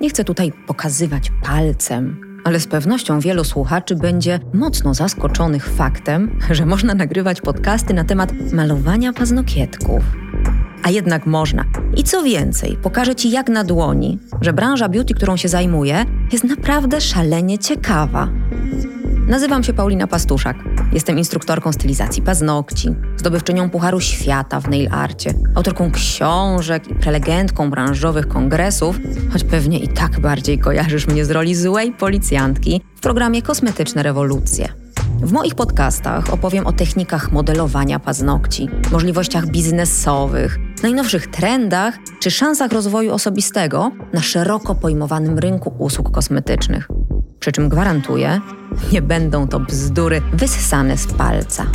Nie chcę tutaj pokazywać palcem, ale z pewnością wielu słuchaczy będzie mocno zaskoczonych faktem, że można nagrywać podcasty na temat malowania paznokietków. A jednak można. I co więcej, pokażę Ci jak na dłoni, że branża beauty, którą się zajmuję, jest naprawdę szalenie ciekawa. Nazywam się Paulina Pastuszak. Jestem instruktorką stylizacji paznokci, zdobywczynią Pucharu Świata w nail arcie, autorką książek i prelegentką branżowych kongresów, choć pewnie i tak bardziej kojarzysz mnie z roli złej policjantki w programie Kosmetyczne Rewolucje. W moich podcastach opowiem o technikach modelowania paznokci, możliwościach biznesowych, najnowszych trendach czy szansach rozwoju osobistego na szeroko pojmowanym rynku usług kosmetycznych. Przy czym gwarantuję, nie będą to bzdury wyssane z palca.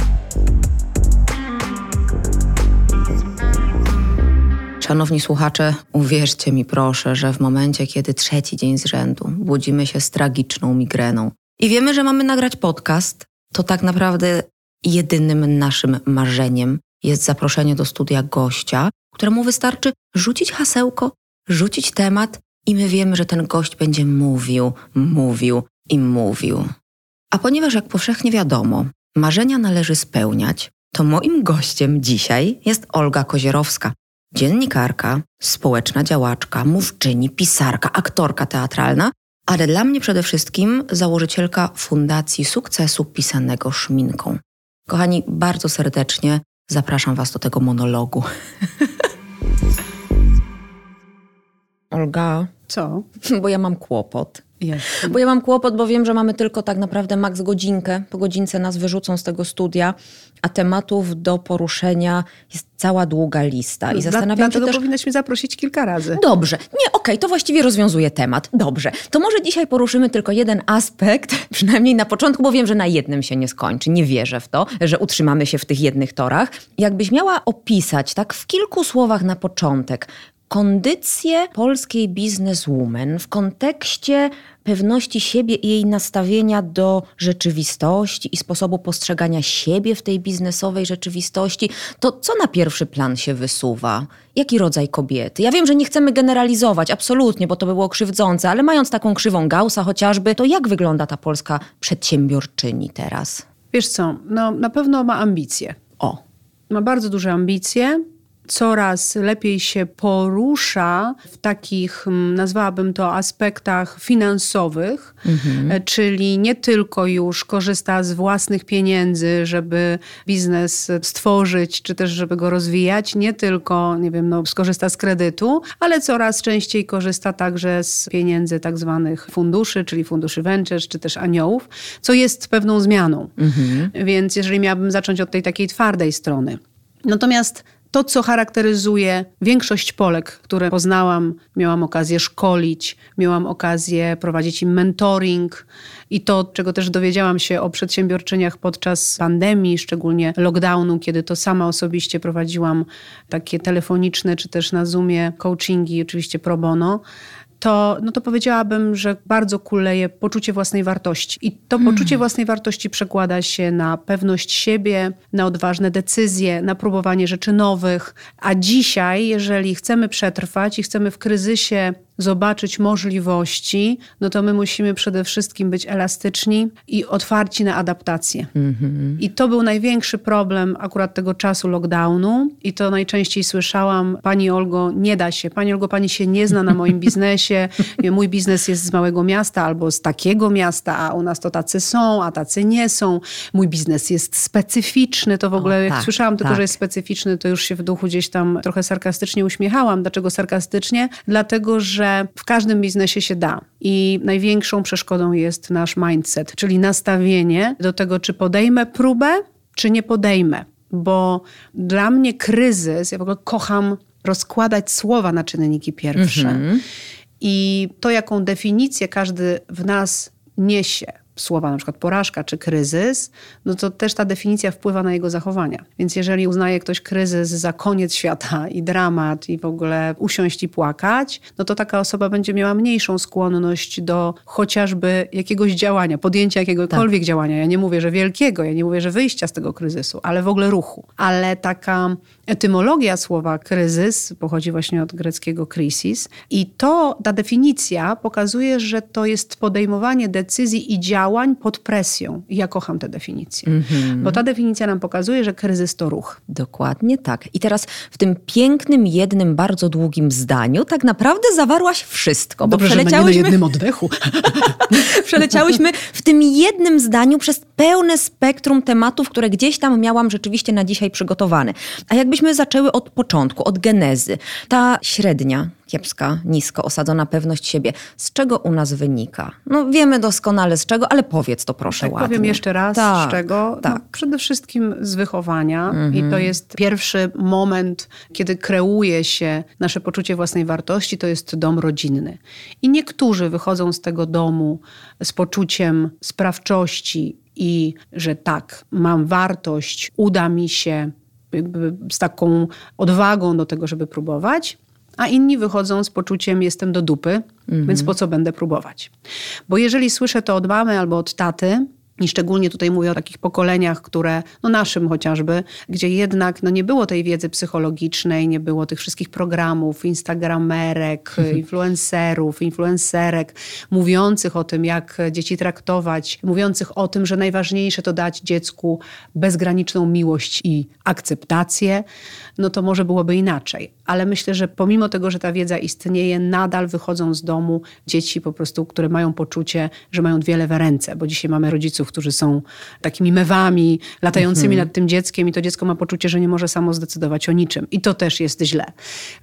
Szanowni słuchacze, uwierzcie mi proszę, że w momencie, kiedy trzeci dzień z rzędu budzimy się z tragiczną migreną i wiemy, że mamy nagrać podcast, to tak naprawdę jedynym naszym marzeniem jest zaproszenie do studia gościa, któremu wystarczy rzucić hasełko, rzucić temat i my wiemy, że ten gość będzie mówił, mówił i mówił. A ponieważ, jak powszechnie wiadomo, marzenia należy spełniać, to moim gościem dzisiaj jest Olga Kozierowska, dziennikarka, społeczna działaczka, mówczyni, pisarka, aktorka teatralna, ale dla mnie przede wszystkim założycielka Fundacji Sukcesu Pisanego Szminką. Kochani, bardzo serdecznie zapraszam Was do tego monologu. Olga. Co? Bo ja mam kłopot. Bo ja mam kłopot, bo wiem, że mamy tylko tak naprawdę maks godzinkę. Po godzince nas wyrzucą z tego studia, a tematów do poruszenia jest cała długa lista. I zastanawiam Dlatego się też... powinnaś mnie zaprosić kilka razy. Dobrze. Nie, okej, to właściwie rozwiązuje temat. Dobrze. To może dzisiaj poruszymy tylko jeden aspekt, przynajmniej na początku, bo wiem, że na jednym się nie skończy. Nie wierzę w to, że utrzymamy się w tych jednych torach. Jakbyś miała opisać, tak w kilku słowach na początek, kondycję polskiej bizneswoman w kontekście pewności siebie i jej nastawienia do rzeczywistości i sposobu postrzegania siebie w tej biznesowej rzeczywistości, to co na pierwszy plan się wysuwa? Jaki rodzaj kobiety? Ja wiem, że nie chcemy generalizować, absolutnie, bo to by było krzywdzące, ale mając taką krzywą Gaussa chociażby, to jak wygląda ta polska przedsiębiorczyni teraz? Wiesz co, no na pewno ma ambicje. O, Ma bardzo duże ambicje. Coraz lepiej się porusza w takich, mm, nazwałabym to, aspektach finansowych, e, czyli nie tylko już korzysta z własnych pieniędzy, żeby biznes stworzyć, czy też żeby go rozwijać, nie tylko, nie wiem, no, skorzysta z kredytu, ale coraz częściej korzysta także z pieniędzy tak zwanych funduszy, czyli funduszy ventures, czy też aniołów, co jest pewną zmianą. Więc jeżeli miałabym zacząć od tej takiej twardej strony. Natomiast to, co charakteryzuje większość Polek, które poznałam, miałam okazję szkolić, miałam okazję prowadzić im mentoring i to, czego też dowiedziałam się o przedsiębiorczyniach podczas pandemii, szczególnie lockdownu, kiedy to sama osobiście prowadziłam takie telefoniczne czy też na Zoomie coachingi, oczywiście pro bono to, no to powiedziałabym, że bardzo kuleje poczucie własnej wartości. I to poczucie własnej wartości przekłada się na pewność siebie, na odważne decyzje, na próbowanie rzeczy nowych. A dzisiaj, jeżeli chcemy przetrwać i chcemy w kryzysie zobaczyć możliwości, no to my musimy przede wszystkim być elastyczni i otwarci na adaptację. I to był największy problem akurat tego czasu lockdownu i to najczęściej słyszałam, pani Olgo, nie da się, pani Olgo, pani się nie zna na moim biznesie, mój biznes jest z małego miasta albo z takiego miasta, a u nas to tacy są, a tacy nie są. Mój biznes jest specyficzny, to w ogóle O, jak tak, słyszałam tylko, tak. że jest specyficzny, to już się w duchu gdzieś tam trochę sarkastycznie uśmiechałam. Dlaczego sarkastycznie? Dlatego, że w każdym biznesie się da. I największą przeszkodą jest nasz mindset, czyli nastawienie do tego, czy podejmę próbę, czy nie podejmę. Bo dla mnie kryzys, ja w ogóle kocham rozkładać słowa na czynniki pierwsze. I to, jaką definicję każdy w nas niesie, słowa na przykład porażka czy kryzys, no to też ta definicja wpływa na jego zachowania. Więc jeżeli uznaje ktoś kryzys za koniec świata i dramat i w ogóle usiąść i płakać, no to taka osoba będzie miała mniejszą skłonność do chociażby jakiegoś działania, podjęcia jakiegokolwiek tak. działania. Ja nie mówię, że wielkiego, ja nie mówię, że wyjścia z tego kryzysu, ale w ogóle ruchu. Ale taka etymologia słowa kryzys pochodzi właśnie od greckiego krisis i to, ta definicja pokazuje, że to jest podejmowanie decyzji i działań pod presją. I ja kocham tę definicję, -hmm. bo ta definicja nam pokazuje, że kryzys to ruch. Dokładnie tak. I teraz w tym pięknym, jednym, bardzo długim zdaniu tak naprawdę zawarłaś wszystko. Dobrze, bo przeleciałyśmy... że na jednym oddechu. przeleciałyśmy w tym jednym zdaniu przez pełne spektrum tematów, które gdzieś tam miałam rzeczywiście na dzisiaj przygotowane. A jakbyśmy zaczęły od początku, od genezy. Ta średnia, kiepska, nisko osadzona pewność siebie. Z czego u nas wynika? No wiemy doskonale z czego, ale powiedz to proszę tak, ładnie. Powiem jeszcze raz tak, z czego. Tak. No, przede wszystkim z wychowania mhm. i to jest pierwszy moment, kiedy kreuje się nasze poczucie własnej wartości, to jest dom rodzinny. I niektórzy wychodzą z tego domu z poczuciem sprawczości i że tak, mam wartość, uda mi się z taką odwagą do tego, żeby próbować, a inni wychodzą z poczuciem jestem do dupy, mhm. więc po co będę próbować? Bo jeżeli słyszę to od mamy albo od taty, i szczególnie tutaj mówię o takich pokoleniach, które, no naszym chociażby, gdzie jednak no nie było tej wiedzy psychologicznej, nie było tych wszystkich programów, instagramerek, mhm. influencerów, influencerek, mówiących o tym, jak dzieci traktować, mówiących o tym, że najważniejsze to dać dziecku bezgraniczną miłość i akceptację, no to może byłoby inaczej. Ale myślę, że pomimo tego, że ta wiedza istnieje, nadal wychodzą z domu dzieci po prostu, które mają poczucie, że mają wiele w ręce, bo dzisiaj mamy rodziców, którzy są takimi mewami latającymi mhm. nad tym dzieckiem i to dziecko ma poczucie, że nie może samo zdecydować o niczym. I to też jest źle.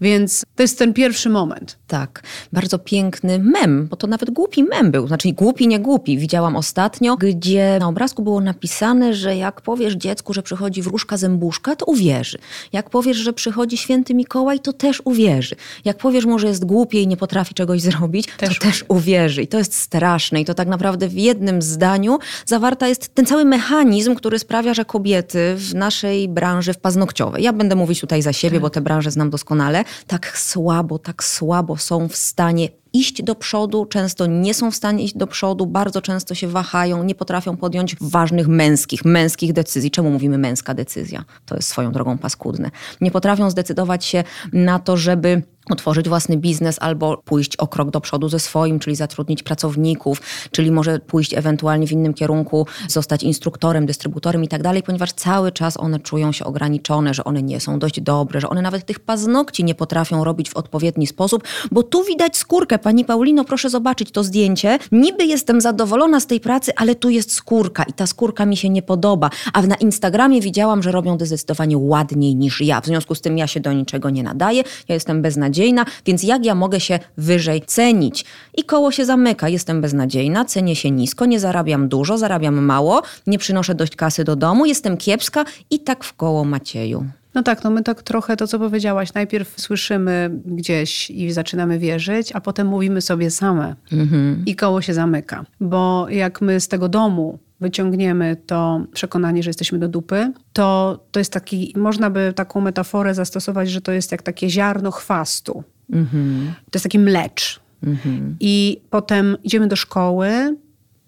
Więc to jest ten pierwszy moment. Tak. Bardzo piękny mem, bo to nawet głupi mem był. Znaczy głupi, nie głupi. Widziałam ostatnio, gdzie na obrazku było napisane, że jak powiesz dziecku, że przychodzi wróżka zębuszka, to uwierzy. Jak powiesz, że przychodzi święty Mikołaj, to też uwierzy. Jak powiesz mu, że jest głupie i nie potrafi czegoś zrobić, też to też uwierzy. I to jest straszne. I to tak naprawdę w jednym zdaniu zawarta jest ten cały mechanizm, który sprawia, że kobiety w naszej branży w paznokciowej, ja będę mówić tutaj za siebie, tak. bo tę branżę znam doskonale, tak słabo, tak słabo są w stanie iść do przodu, często nie są w stanie iść do przodu, bardzo często się wahają, nie potrafią podjąć ważnych męskich, męskich decyzji. Czemu mówimy męska decyzja? To jest swoją drogą paskudne. Nie potrafią zdecydować się na to, żeby otworzyć własny biznes albo pójść o krok do przodu ze swoim, czyli zatrudnić pracowników, czyli może pójść ewentualnie w innym kierunku, zostać instruktorem, dystrybutorem i tak dalej, ponieważ cały czas one czują się ograniczone, że one nie są dość dobre, że one nawet tych paznokci nie potrafią robić w odpowiedni sposób, bo tu widać skórkę. Pani Paulino, proszę zobaczyć to zdjęcie. Niby jestem zadowolona z tej pracy, ale tu jest skórka i ta skórka mi się nie podoba. A na Instagramie widziałam, że robią to zdecydowanie ładniej niż ja. W związku z tym ja się do niczego nie nadaję. Ja jestem beznadziejna beznadziejna, więc jak ja mogę się wyżej cenić? I koło się zamyka. Jestem beznadziejna, cenię się nisko, nie zarabiam dużo, zarabiam mało, nie przynoszę dość kasy do domu, jestem kiepska i tak w koło Macieju. No tak, no my tak trochę to, co powiedziałaś, najpierw słyszymy gdzieś i zaczynamy wierzyć, a potem mówimy sobie same mhm. i koło się zamyka. Bo jak my z tego domu wyciągniemy to przekonanie, że jesteśmy do dupy, to to jest taki, można by taką metaforę zastosować, że to jest jak takie ziarno chwastu. Mhm. To jest taki mlecz. Mhm. I potem idziemy do szkoły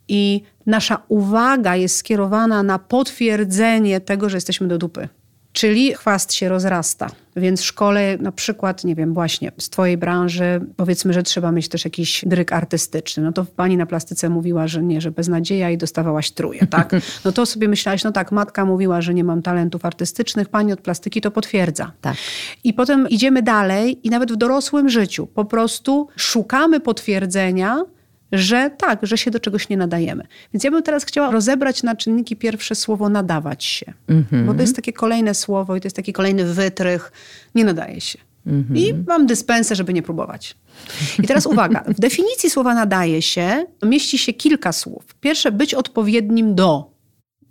i nasza uwaga jest skierowana na potwierdzenie tego, że jesteśmy do dupy. Czyli chwast się rozrasta. Więc w szkole, na przykład, nie wiem, właśnie z Twojej branży, powiedzmy, że trzeba mieć też jakiś dryk artystyczny. No to pani na plastyce mówiła, że nie, że beznadzieja i dostawałaś truje, tak? No to sobie myślałaś, no tak, matka mówiła, że nie mam talentów artystycznych, pani od plastyki to potwierdza. Tak. I potem idziemy dalej i nawet w dorosłym życiu po prostu szukamy potwierdzenia, że tak, że się do czegoś nie nadajemy. Więc ja bym teraz chciała rozebrać na czynniki pierwsze słowo nadawać się. Mm-hmm. Bo to jest takie kolejne słowo i to jest taki kolejny wytrych. Nie nadaje się. Mm-hmm. I mam dyspensę, żeby nie próbować. I teraz uwaga, w definicji słowa nadaje się mieści się kilka słów. Pierwsze, być odpowiednim do.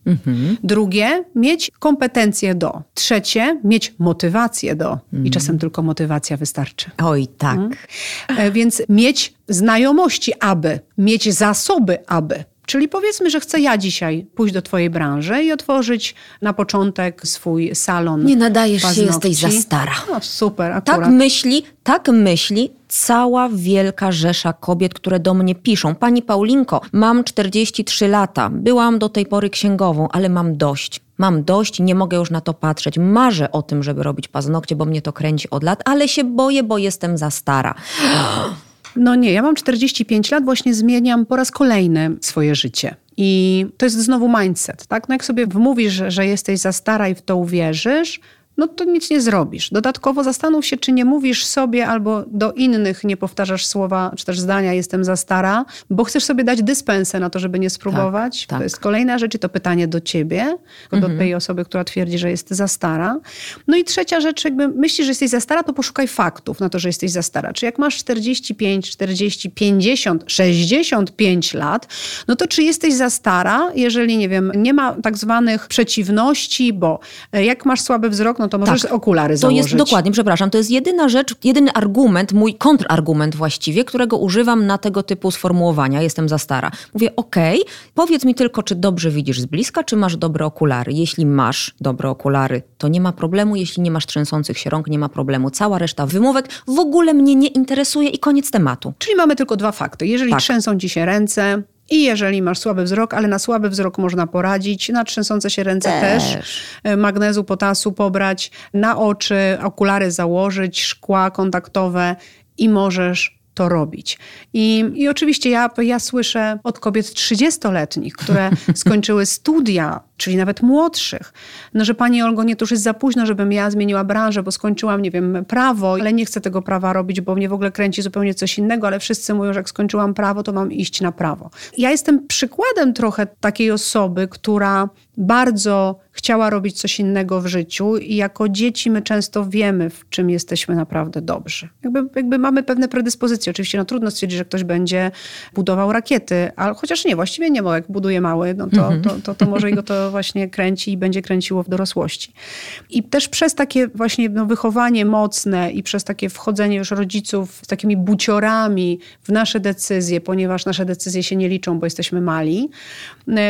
Mhm. Drugie, mieć kompetencje do. Trzecie, mieć motywację do. Mhm. I czasem tylko motywacja wystarczy. Oj, tak. Mhm. Więc mieć znajomości, aby, mieć zasoby, aby. Czyli powiedzmy, że chcę ja dzisiaj pójść do twojej branży i otworzyć na początek swój salon. Nie nadajesz paznokci. się, jesteś za stara. No super, akurat. Tak myśli, tak myśli cała wielka rzesza kobiet, które do mnie piszą. Pani Paulinko, mam 43 lata, byłam do tej pory księgową, ale mam dość. Mam dość, nie mogę już na to patrzeć. Marzę o tym, żeby robić paznokcie, bo mnie to kręci od lat, ale się boję, bo jestem za stara. No nie, ja mam 45 lat, właśnie zmieniam po raz kolejny swoje życie. I to jest znowu mindset, tak? No jak sobie wmówisz, że, jesteś za stara i w to uwierzysz, no to nic nie zrobisz. Dodatkowo zastanów się, czy nie mówisz sobie albo do innych nie powtarzasz słowa, czy też zdania jestem za stara, bo chcesz sobie dać dyspensę na to, żeby nie spróbować. Tak, tak. To jest kolejna rzecz i to pytanie do ciebie, do tej osoby, która twierdzi, że jest za stara. No i trzecia rzecz, jakby myślisz, że jesteś za stara, to poszukaj faktów na to, że jesteś za stara. Czy jak masz 45, 40, 50, 65 lat, no to czy jesteś za stara, jeżeli, nie wiem, nie ma tak zwanych przeciwności, bo jak masz słaby wzrok, no to możesz Tak. okulary To założyć. jest dokładnie, przepraszam, to jest jedyna rzecz, jedyny argument, mój kontrargument właściwie, którego używam na tego typu sformułowania. Jestem za stara. Mówię, okej, powiedz mi tylko, czy dobrze widzisz z bliska, czy masz dobre okulary. Jeśli masz dobre okulary, to nie ma problemu. Jeśli nie masz trzęsących się rąk, nie ma problemu. Cała reszta wymówek w ogóle mnie nie interesuje i koniec tematu. Czyli mamy tylko dwa fakty. Jeżeli Tak. trzęsą ci się ręce i jeżeli masz słaby wzrok, ale na słaby wzrok można poradzić, na trzęsące się ręce też, Też. E, magnezu, potasu pobrać, na oczy okulary założyć, szkła kontaktowe i możesz to robić. I, i oczywiście ja, ja słyszę od kobiet 30-letnich, które skończyły studia, czyli nawet młodszych, no, że pani Olgo, nie, to już jest za późno, żebym ja zmieniła branżę, bo skończyłam, nie wiem, prawo, ale nie chcę tego prawa robić, bo mnie w ogóle kręci zupełnie coś innego, ale wszyscy mówią, że jak skończyłam prawo, to mam iść na prawo. Ja jestem przykładem trochę takiej osoby, która bardzo chciała robić coś innego w życiu i jako dzieci my często wiemy, w czym jesteśmy naprawdę dobrzy. Jakby, jakby mamy pewne predyspozycje. Oczywiście no, trudno stwierdzić, że ktoś będzie budował rakiety, ale chociaż nie, właściwie nie, bo jak buduje mały, no to, to, to, to może go to właśnie kręci i będzie kręciło w dorosłości. I też przez takie właśnie no, wychowanie mocne i przez takie wchodzenie już rodziców z takimi buciorami w nasze decyzje, ponieważ nasze decyzje się nie liczą, bo jesteśmy mali,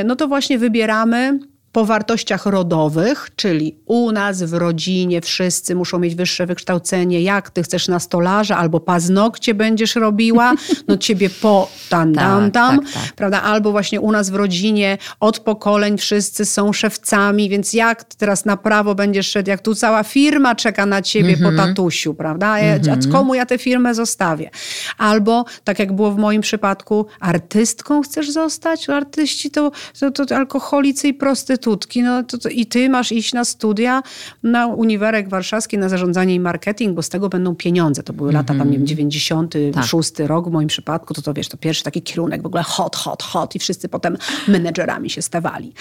no to właśnie wybieramy po wartościach rodowych, czyli u nas w rodzinie wszyscy muszą mieć wyższe wykształcenie. Jak ty chcesz na stolarza albo paznokcie będziesz robiła, no ciebie po tam, tam, Tak, tam, tak, tak. prawda? Albo właśnie u nas w rodzinie od pokoleń wszyscy są szewcami, więc jak teraz na prawo będziesz szedł, jak tu cała firma czeka na ciebie po tatusiu, prawda? A, a komu ja tę firmę zostawię? Albo, tak jak było w moim przypadku, artystką chcesz zostać? Artyści to, to, to alkoholicy i prostytutki. No, to, to, I ty masz iść na studia na Uniwerek Warszawski na zarządzanie i marketing, bo z tego będą pieniądze. To były lata tam, nie wiem, 96 rok w moim przypadku, to to wiesz, to pierwszy taki kierunek w ogóle hot, hot, hot i wszyscy potem menedżerami się stawali.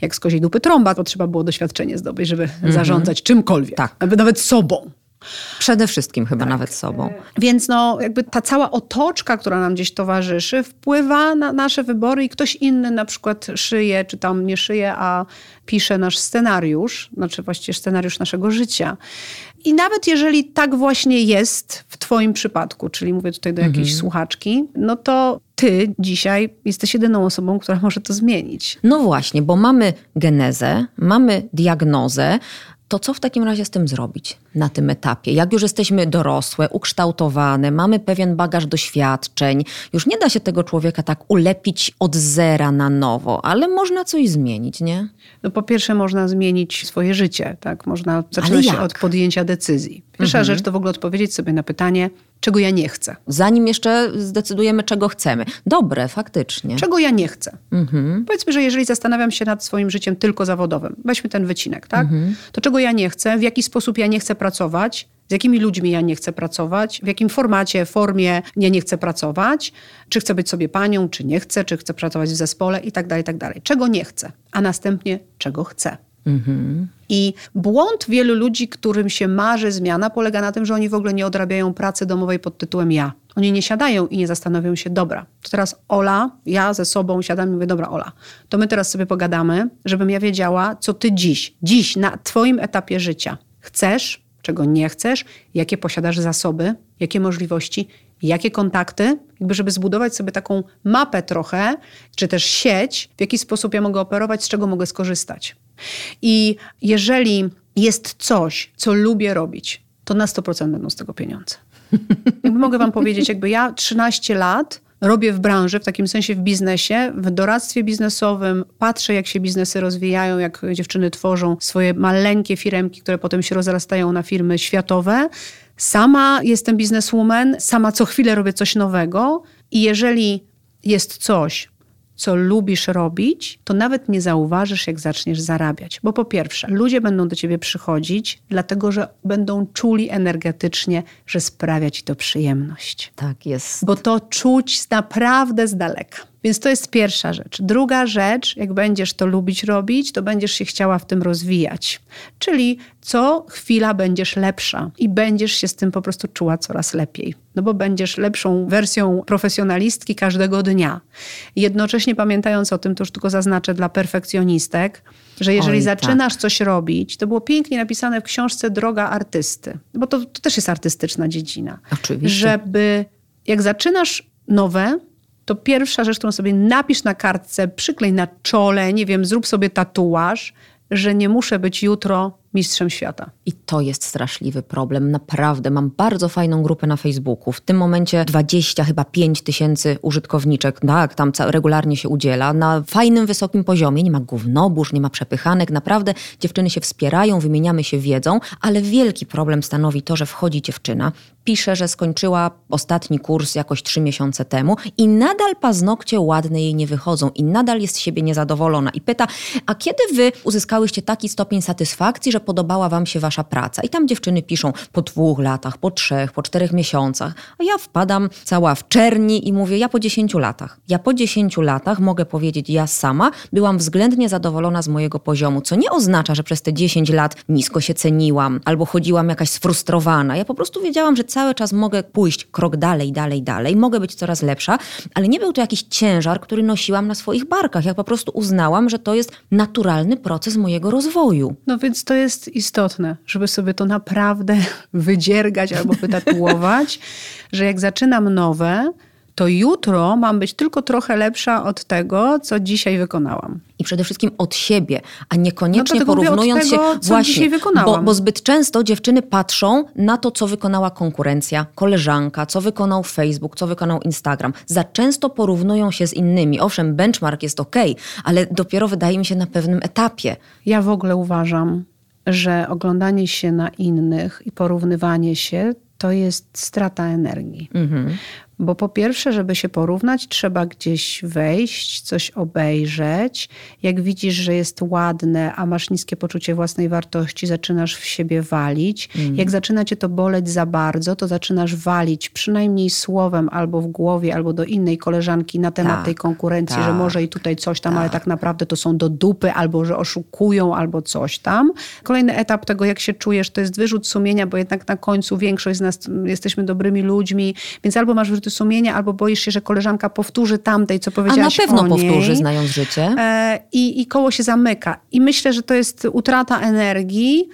Jak z koziej dupy trąba, to trzeba było doświadczenie zdobyć, żeby zarządzać czymkolwiek. Tak. Nawet sobą. Przede wszystkim chyba Tak. nawet sobą. Więc no, jakby ta cała otoczka, która nam gdzieś towarzyszy, wpływa na nasze wybory i ktoś inny na przykład szyje, czy tam nie szyje, a pisze nasz scenariusz, znaczy właściwie scenariusz naszego życia. I nawet jeżeli tak właśnie jest w Twoim przypadku, czyli mówię tutaj do jakiejś słuchaczki, no to Ty dzisiaj jesteś jedyną osobą, która może to zmienić. No właśnie, bo mamy genezę, mamy diagnozę. To co w takim razie z tym zrobić na tym etapie? Jak już jesteśmy dorosłe, ukształtowane, mamy pewien bagaż doświadczeń, już nie da się tego człowieka tak ulepić od zera na nowo, ale można coś zmienić, nie? No po pierwsze można zmienić swoje życie, tak? Można zaczynać się od podjęcia decyzji. Pierwsza rzecz to w ogóle odpowiedzieć sobie na pytanie, czego ja nie chcę. Zanim jeszcze zdecydujemy, czego chcemy. Dobre, faktycznie. Czego ja nie chcę? Powiedzmy, że jeżeli zastanawiam się nad swoim życiem tylko zawodowym, weźmy ten wycinek, tak? To czego ja nie chcę, w jaki sposób ja nie chcę pracować, z jakimi ludźmi ja nie chcę pracować, w jakim formacie, formie ja nie chcę pracować, czy chcę być sobie panią, czy nie chcę, czy chcę pracować w zespole i tak dalej, i tak dalej. Czego nie chcę, a następnie czego chcę. I błąd wielu ludzi, którym się marzy zmiana, polega na tym, że oni w ogóle nie odrabiają pracy domowej pod tytułem ja. Oni nie siadają i nie zastanowią się, dobra, to teraz Ola, ja ze sobą siadam i mówię, dobra Ola, to my teraz sobie pogadamy, żebym ja wiedziała, co ty dziś, dziś na twoim etapie życia chcesz, czego nie chcesz, jakie posiadasz zasoby, jakie możliwości jakie kontakty, jakby żeby zbudować sobie taką mapę trochę, czy też sieć, w jaki sposób ja mogę operować, z czego mogę skorzystać. I jeżeli jest coś, co lubię robić, to na 100% będą z tego pieniądze. Jakby mogę wam powiedzieć, jakby ja 13 lat robię w branży, w takim sensie w biznesie, w doradztwie biznesowym, patrzę jak się biznesy rozwijają, jak dziewczyny tworzą swoje maleńkie firemki, które potem się rozrastają na firmy światowe. Sama jestem bizneswoman, sama co chwilę robię coś nowego i jeżeli jest coś, co lubisz robić, to nawet nie zauważysz, jak zaczniesz zarabiać. Bo po pierwsze, ludzie będą do ciebie przychodzić, dlatego że będą czuli energetycznie, że sprawia ci to przyjemność. Tak jest. Bo to czuć naprawdę z daleka. Więc to jest pierwsza rzecz. Druga rzecz, jak będziesz to lubić robić, to będziesz się chciała w tym rozwijać. Czyli co chwila będziesz lepsza i będziesz się z tym po prostu czuła coraz lepiej. No bo będziesz lepszą wersją profesjonalistki każdego dnia. Jednocześnie pamiętając o tym, to już tylko zaznaczę dla perfekcjonistek, że jeżeli Oj, zaczynasz tak. coś robić, to było pięknie napisane w książce Droga artysty, bo to, to też jest artystyczna dziedzina. Oczywiście. Żeby jak zaczynasz nowe, to pierwsza rzecz, którą sobie napisz na kartce, przyklej na czole, nie wiem, zrób sobie tatuaż, że nie muszę być jutro mistrzem świata. I to jest straszliwy problem. Naprawdę. Mam bardzo fajną grupę na Facebooku. W tym momencie 20, chyba 5 tysięcy użytkowniczek. Tak, tam regularnie się udziela. Na fajnym, wysokim poziomie. Nie ma gównobórz, nie ma przepychanek. Naprawdę dziewczyny się wspierają, wymieniamy się wiedzą, ale wielki problem stanowi to, że wchodzi dziewczyna, pisze, że skończyła ostatni kurs jakoś trzy miesiące temu i nadal paznokcie ładne jej nie wychodzą i nadal jest z siebie niezadowolona i pyta, a kiedy wy uzyskałyście taki stopień satysfakcji, że podobała wam się wasza praca? I tam dziewczyny piszą po dwóch latach, po trzech, po czterech miesiącach, a ja wpadam cała w czerni i mówię, ja po dziesięciu latach. Ja po dziesięciu latach mogę powiedzieć, ja sama byłam względnie zadowolona z mojego poziomu, co nie oznacza, że przez te dziesięć lat nisko się ceniłam albo chodziłam jakaś sfrustrowana. Ja po prostu wiedziałam, że czas mogę pójść krok dalej, dalej, dalej, mogę być coraz lepsza, ale nie był to jakiś ciężar, który nosiłam na swoich barkach. Ja po prostu uznałam, że to jest naturalny proces mojego rozwoju. No więc to jest istotne, żeby sobie to naprawdę wydziergać albo wytatuować, że jak zaczynam nowe, to jutro mam być tylko trochę lepsza od tego, co dzisiaj wykonałam. I przede wszystkim od siebie, a niekoniecznie no porównując tego, się właśnie, bo, bo zbyt często dziewczyny patrzą na to, co wykonała konkurencja, koleżanka, co wykonał Facebook, co wykonał Instagram. Za często porównują się z innymi. Owszem, benchmark jest ok, ale dopiero wydaje mi się na pewnym etapie. Ja w ogóle uważam, że oglądanie się na innych i porównywanie się to jest strata energii. Mhm. Bo po pierwsze, żeby się porównać, trzeba gdzieś wejść, coś obejrzeć. Jak widzisz, że jest ładne, a masz niskie poczucie własnej wartości, zaczynasz w siebie walić. Mm. Jak zaczyna cię to boleć za bardzo, to zaczynasz walić przynajmniej słowem albo w głowie, albo do innej koleżanki na temat tak, tej konkurencji, tak, że może i tutaj coś tam, tak. ale tak naprawdę to są do dupy, albo że oszukują, albo coś tam. Kolejny etap tego, jak się czujesz, to jest wyrzut sumienia, bo jednak na końcu większość z nas jesteśmy dobrymi ludźmi, więc albo masz wyrzuty sumienia, albo boisz się, że koleżanka powtórzy tamtej, co powiedziałaś A na pewno powtórzy, znając życie. E, I, I koło się zamyka. I myślę, że to jest utrata energii,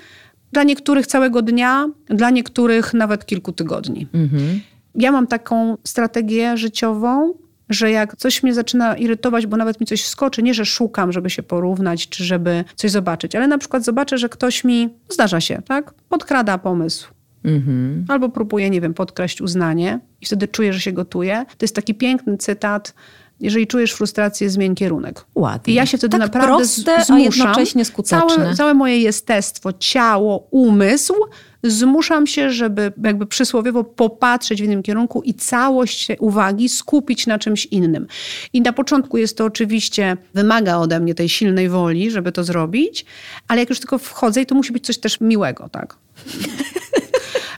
dla niektórych całego dnia, dla niektórych nawet kilku tygodni. Mhm. Ja mam taką strategię życiową, że jak coś mnie zaczyna irytować, bo nawet mi coś skoczy, nie że szukam, żeby się porównać, czy żeby coś zobaczyć, ale na przykład zobaczę, że ktoś mi, zdarza się, tak, podkrada pomysł. Mhm. Albo próbuje, nie wiem, podkraść uznanie i wtedy czuję, że się gotuje. To jest taki piękny cytat. Jeżeli czujesz frustrację, zmień kierunek. Ładnie. I ja się wtedy tak naprawdę proste, zmuszam. A jednocześnie skuteczne. Całe, całe moje jestestwo, ciało, umysł zmuszam się, żeby jakby przysłowiowo popatrzeć w innym kierunku i całość uwagi skupić na czymś innym. I na początku jest to oczywiście, wymaga ode mnie tej silnej woli, żeby to zrobić, ale jak już tylko wchodzę i to musi być coś też miłego, tak?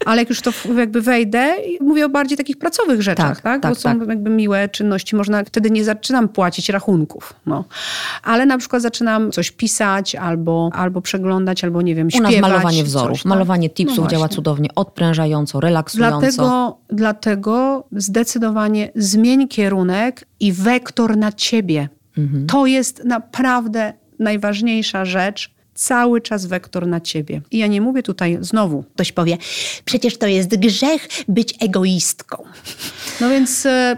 Ale jak już to jakby wejdę, mówię o bardziej takich pracowych rzeczach, tak? tak? tak Bo są tak. jakby miłe czynności, można, wtedy nie zaczynam płacić rachunków, no. Ale na przykład zaczynam coś pisać, albo, albo przeglądać, albo nie wiem, śpiewać. U nas malowanie wzorów, coś, tak? malowanie tipsów no działa cudownie, odprężająco, relaksująco. Dlatego, dlatego zdecydowanie zmień kierunek i wektor na ciebie. Mhm. To jest naprawdę najważniejsza rzecz, cały czas wektor na ciebie. I ja nie mówię tutaj znowu, ktoś powie, przecież to jest grzech być egoistką. No więc e,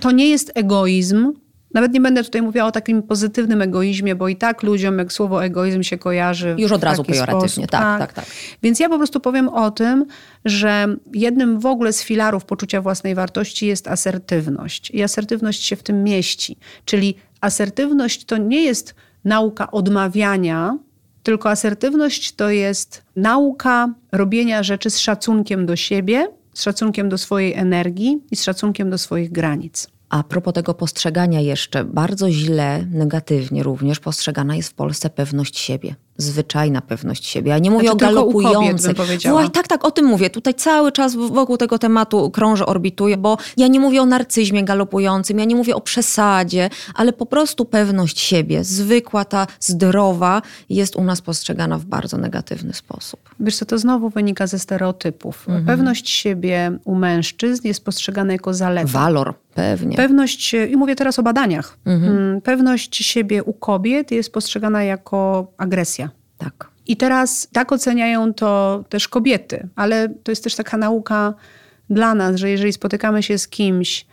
to nie jest egoizm, nawet nie będę tutaj mówiła o takim pozytywnym egoizmie, bo i tak ludziom, jak słowo egoizm się kojarzy. Już od razu pejoratywnie, tak, tak, tak, tak. Więc ja po prostu powiem o tym, że jednym w ogóle z filarów poczucia własnej wartości jest asertywność. I asertywność się w tym mieści. Czyli asertywność to nie jest nauka odmawiania, tylko asertywność to jest nauka robienia rzeczy z szacunkiem do siebie, z szacunkiem do swojej energii i z szacunkiem do swoich granic. A propos tego postrzegania jeszcze, bardzo źle, negatywnie również postrzegana jest w Polsce pewność siebie zwyczajna pewność siebie. Ja nie mówię znaczy, o galopującej. Właśnie, tak, tak, o tym mówię. Tutaj cały czas wokół tego tematu krążę, orbituję, bo ja nie mówię o narcyzmie galopującym, ja nie mówię o przesadzie, ale po prostu pewność siebie, zwykła, ta zdrowa, jest u nas postrzegana w bardzo negatywny sposób. Wiesz co, to znowu wynika ze stereotypów. Mhm. Pewność siebie u mężczyzn jest postrzegana jako zaleta. Walor. Pewnie. Pewność, i mówię teraz o badaniach, mhm. Mm, pewność siebie u kobiet jest postrzegana jako agresja. Tak. I teraz tak oceniają to też kobiety, ale to jest też taka nauka dla nas, że jeżeli spotykamy się z kimś,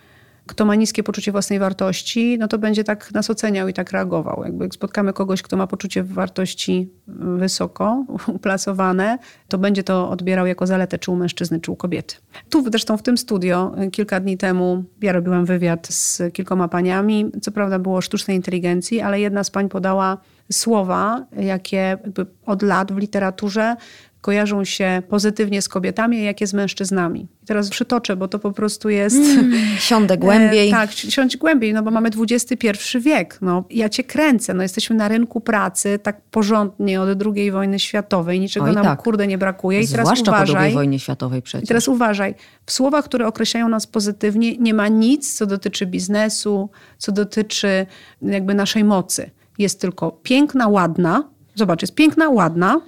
kto ma niskie poczucie własnej wartości, no to będzie tak nas oceniał i tak reagował. Jakby jak spotkamy kogoś, kto ma poczucie wartości wysoko uplasowane, to będzie to odbierał jako zaletę czy u mężczyzny, czy u kobiety. Tu zresztą w tym studio y, kilka dni temu ja robiłam wywiad z kilkoma paniami. Co prawda było o sztucznej inteligencji, ale jedna z pań podała słowa, jakie od lat w literaturze kojarzą się pozytywnie z kobietami, a jakie z mężczyznami. I teraz przytoczę, bo to po prostu jest... Mm, siądę głębiej. E, tak, siądź głębiej, no bo mamy XXI wiek. No, ja cię kręcę. No, jesteśmy na rynku pracy tak porządnie od II wojny światowej. Niczego Oj, nam tak. kurde nie brakuje. I teraz Zwłaszcza uważaj, po II wojnie światowej przecież. I teraz uważaj. W słowach, które określają nas pozytywnie nie ma nic, co dotyczy biznesu, co dotyczy jakby naszej mocy. Jest tylko piękna, ładna. Zobacz, jest piękna, ładna,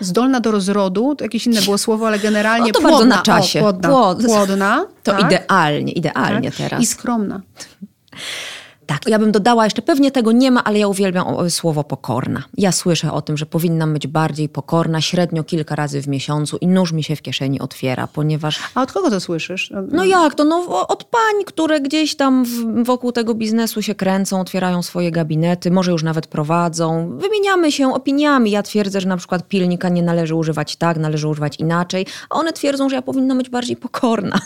zdolna do rozrodu, to jakieś inne było słowo, ale generalnie no to płodna. bardzo na czasie. O, płodna, Płod. płodna. To tak? idealnie, idealnie tak? teraz. I skromna. Tak, ja bym dodała jeszcze, pewnie tego nie ma, ale ja uwielbiam słowo pokorna. Ja słyszę o tym, że powinnam być bardziej pokorna, średnio kilka razy w miesiącu i nóż mi się w kieszeni otwiera, ponieważ... A od kogo to słyszysz? No jak to? No od pań, które gdzieś tam wokół tego biznesu się kręcą, otwierają swoje gabinety, może już nawet prowadzą. Wymieniamy się opiniami. Ja twierdzę, że na przykład pilnika nie należy używać tak, należy używać inaczej, a one twierdzą, że ja powinna być bardziej pokorna.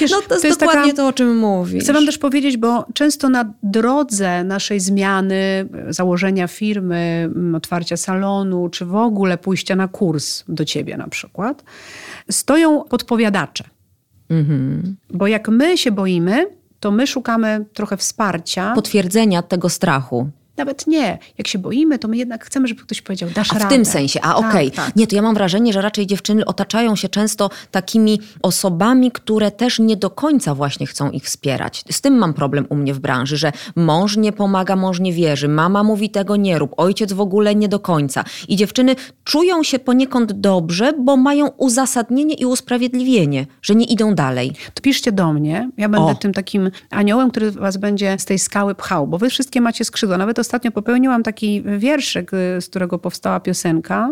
Wiesz, no to jest, to jest dokładnie taka... to, o czym mówisz. Chcę wam też powiedzieć, bo często na drodze naszej zmiany, założenia firmy, otwarcia salonu, czy w ogóle pójścia na kurs do ciebie na przykład, stoją podpowiadacze. Mhm. Bo jak my się boimy, to my szukamy trochę wsparcia. Potwierdzenia tego strachu. Nawet nie. Jak się boimy, to my jednak chcemy, żeby ktoś powiedział, dasz a radę. w tym sensie, a tak, okej. Okay. Tak. Nie, to ja mam wrażenie, że raczej dziewczyny otaczają się często takimi osobami, które też nie do końca właśnie chcą ich wspierać. Z tym mam problem u mnie w branży, że mąż nie pomaga, mąż nie wierzy, mama mówi tego nie rób, ojciec w ogóle nie do końca. I dziewczyny czują się poniekąd dobrze, bo mają uzasadnienie i usprawiedliwienie, że nie idą dalej. To piszcie do mnie, ja będę o. tym takim aniołem, który was będzie z tej skały pchał, bo wy wszystkie macie skrzydła, nawet ostatnio popełniłam taki wierszyk, y, z którego powstała piosenka,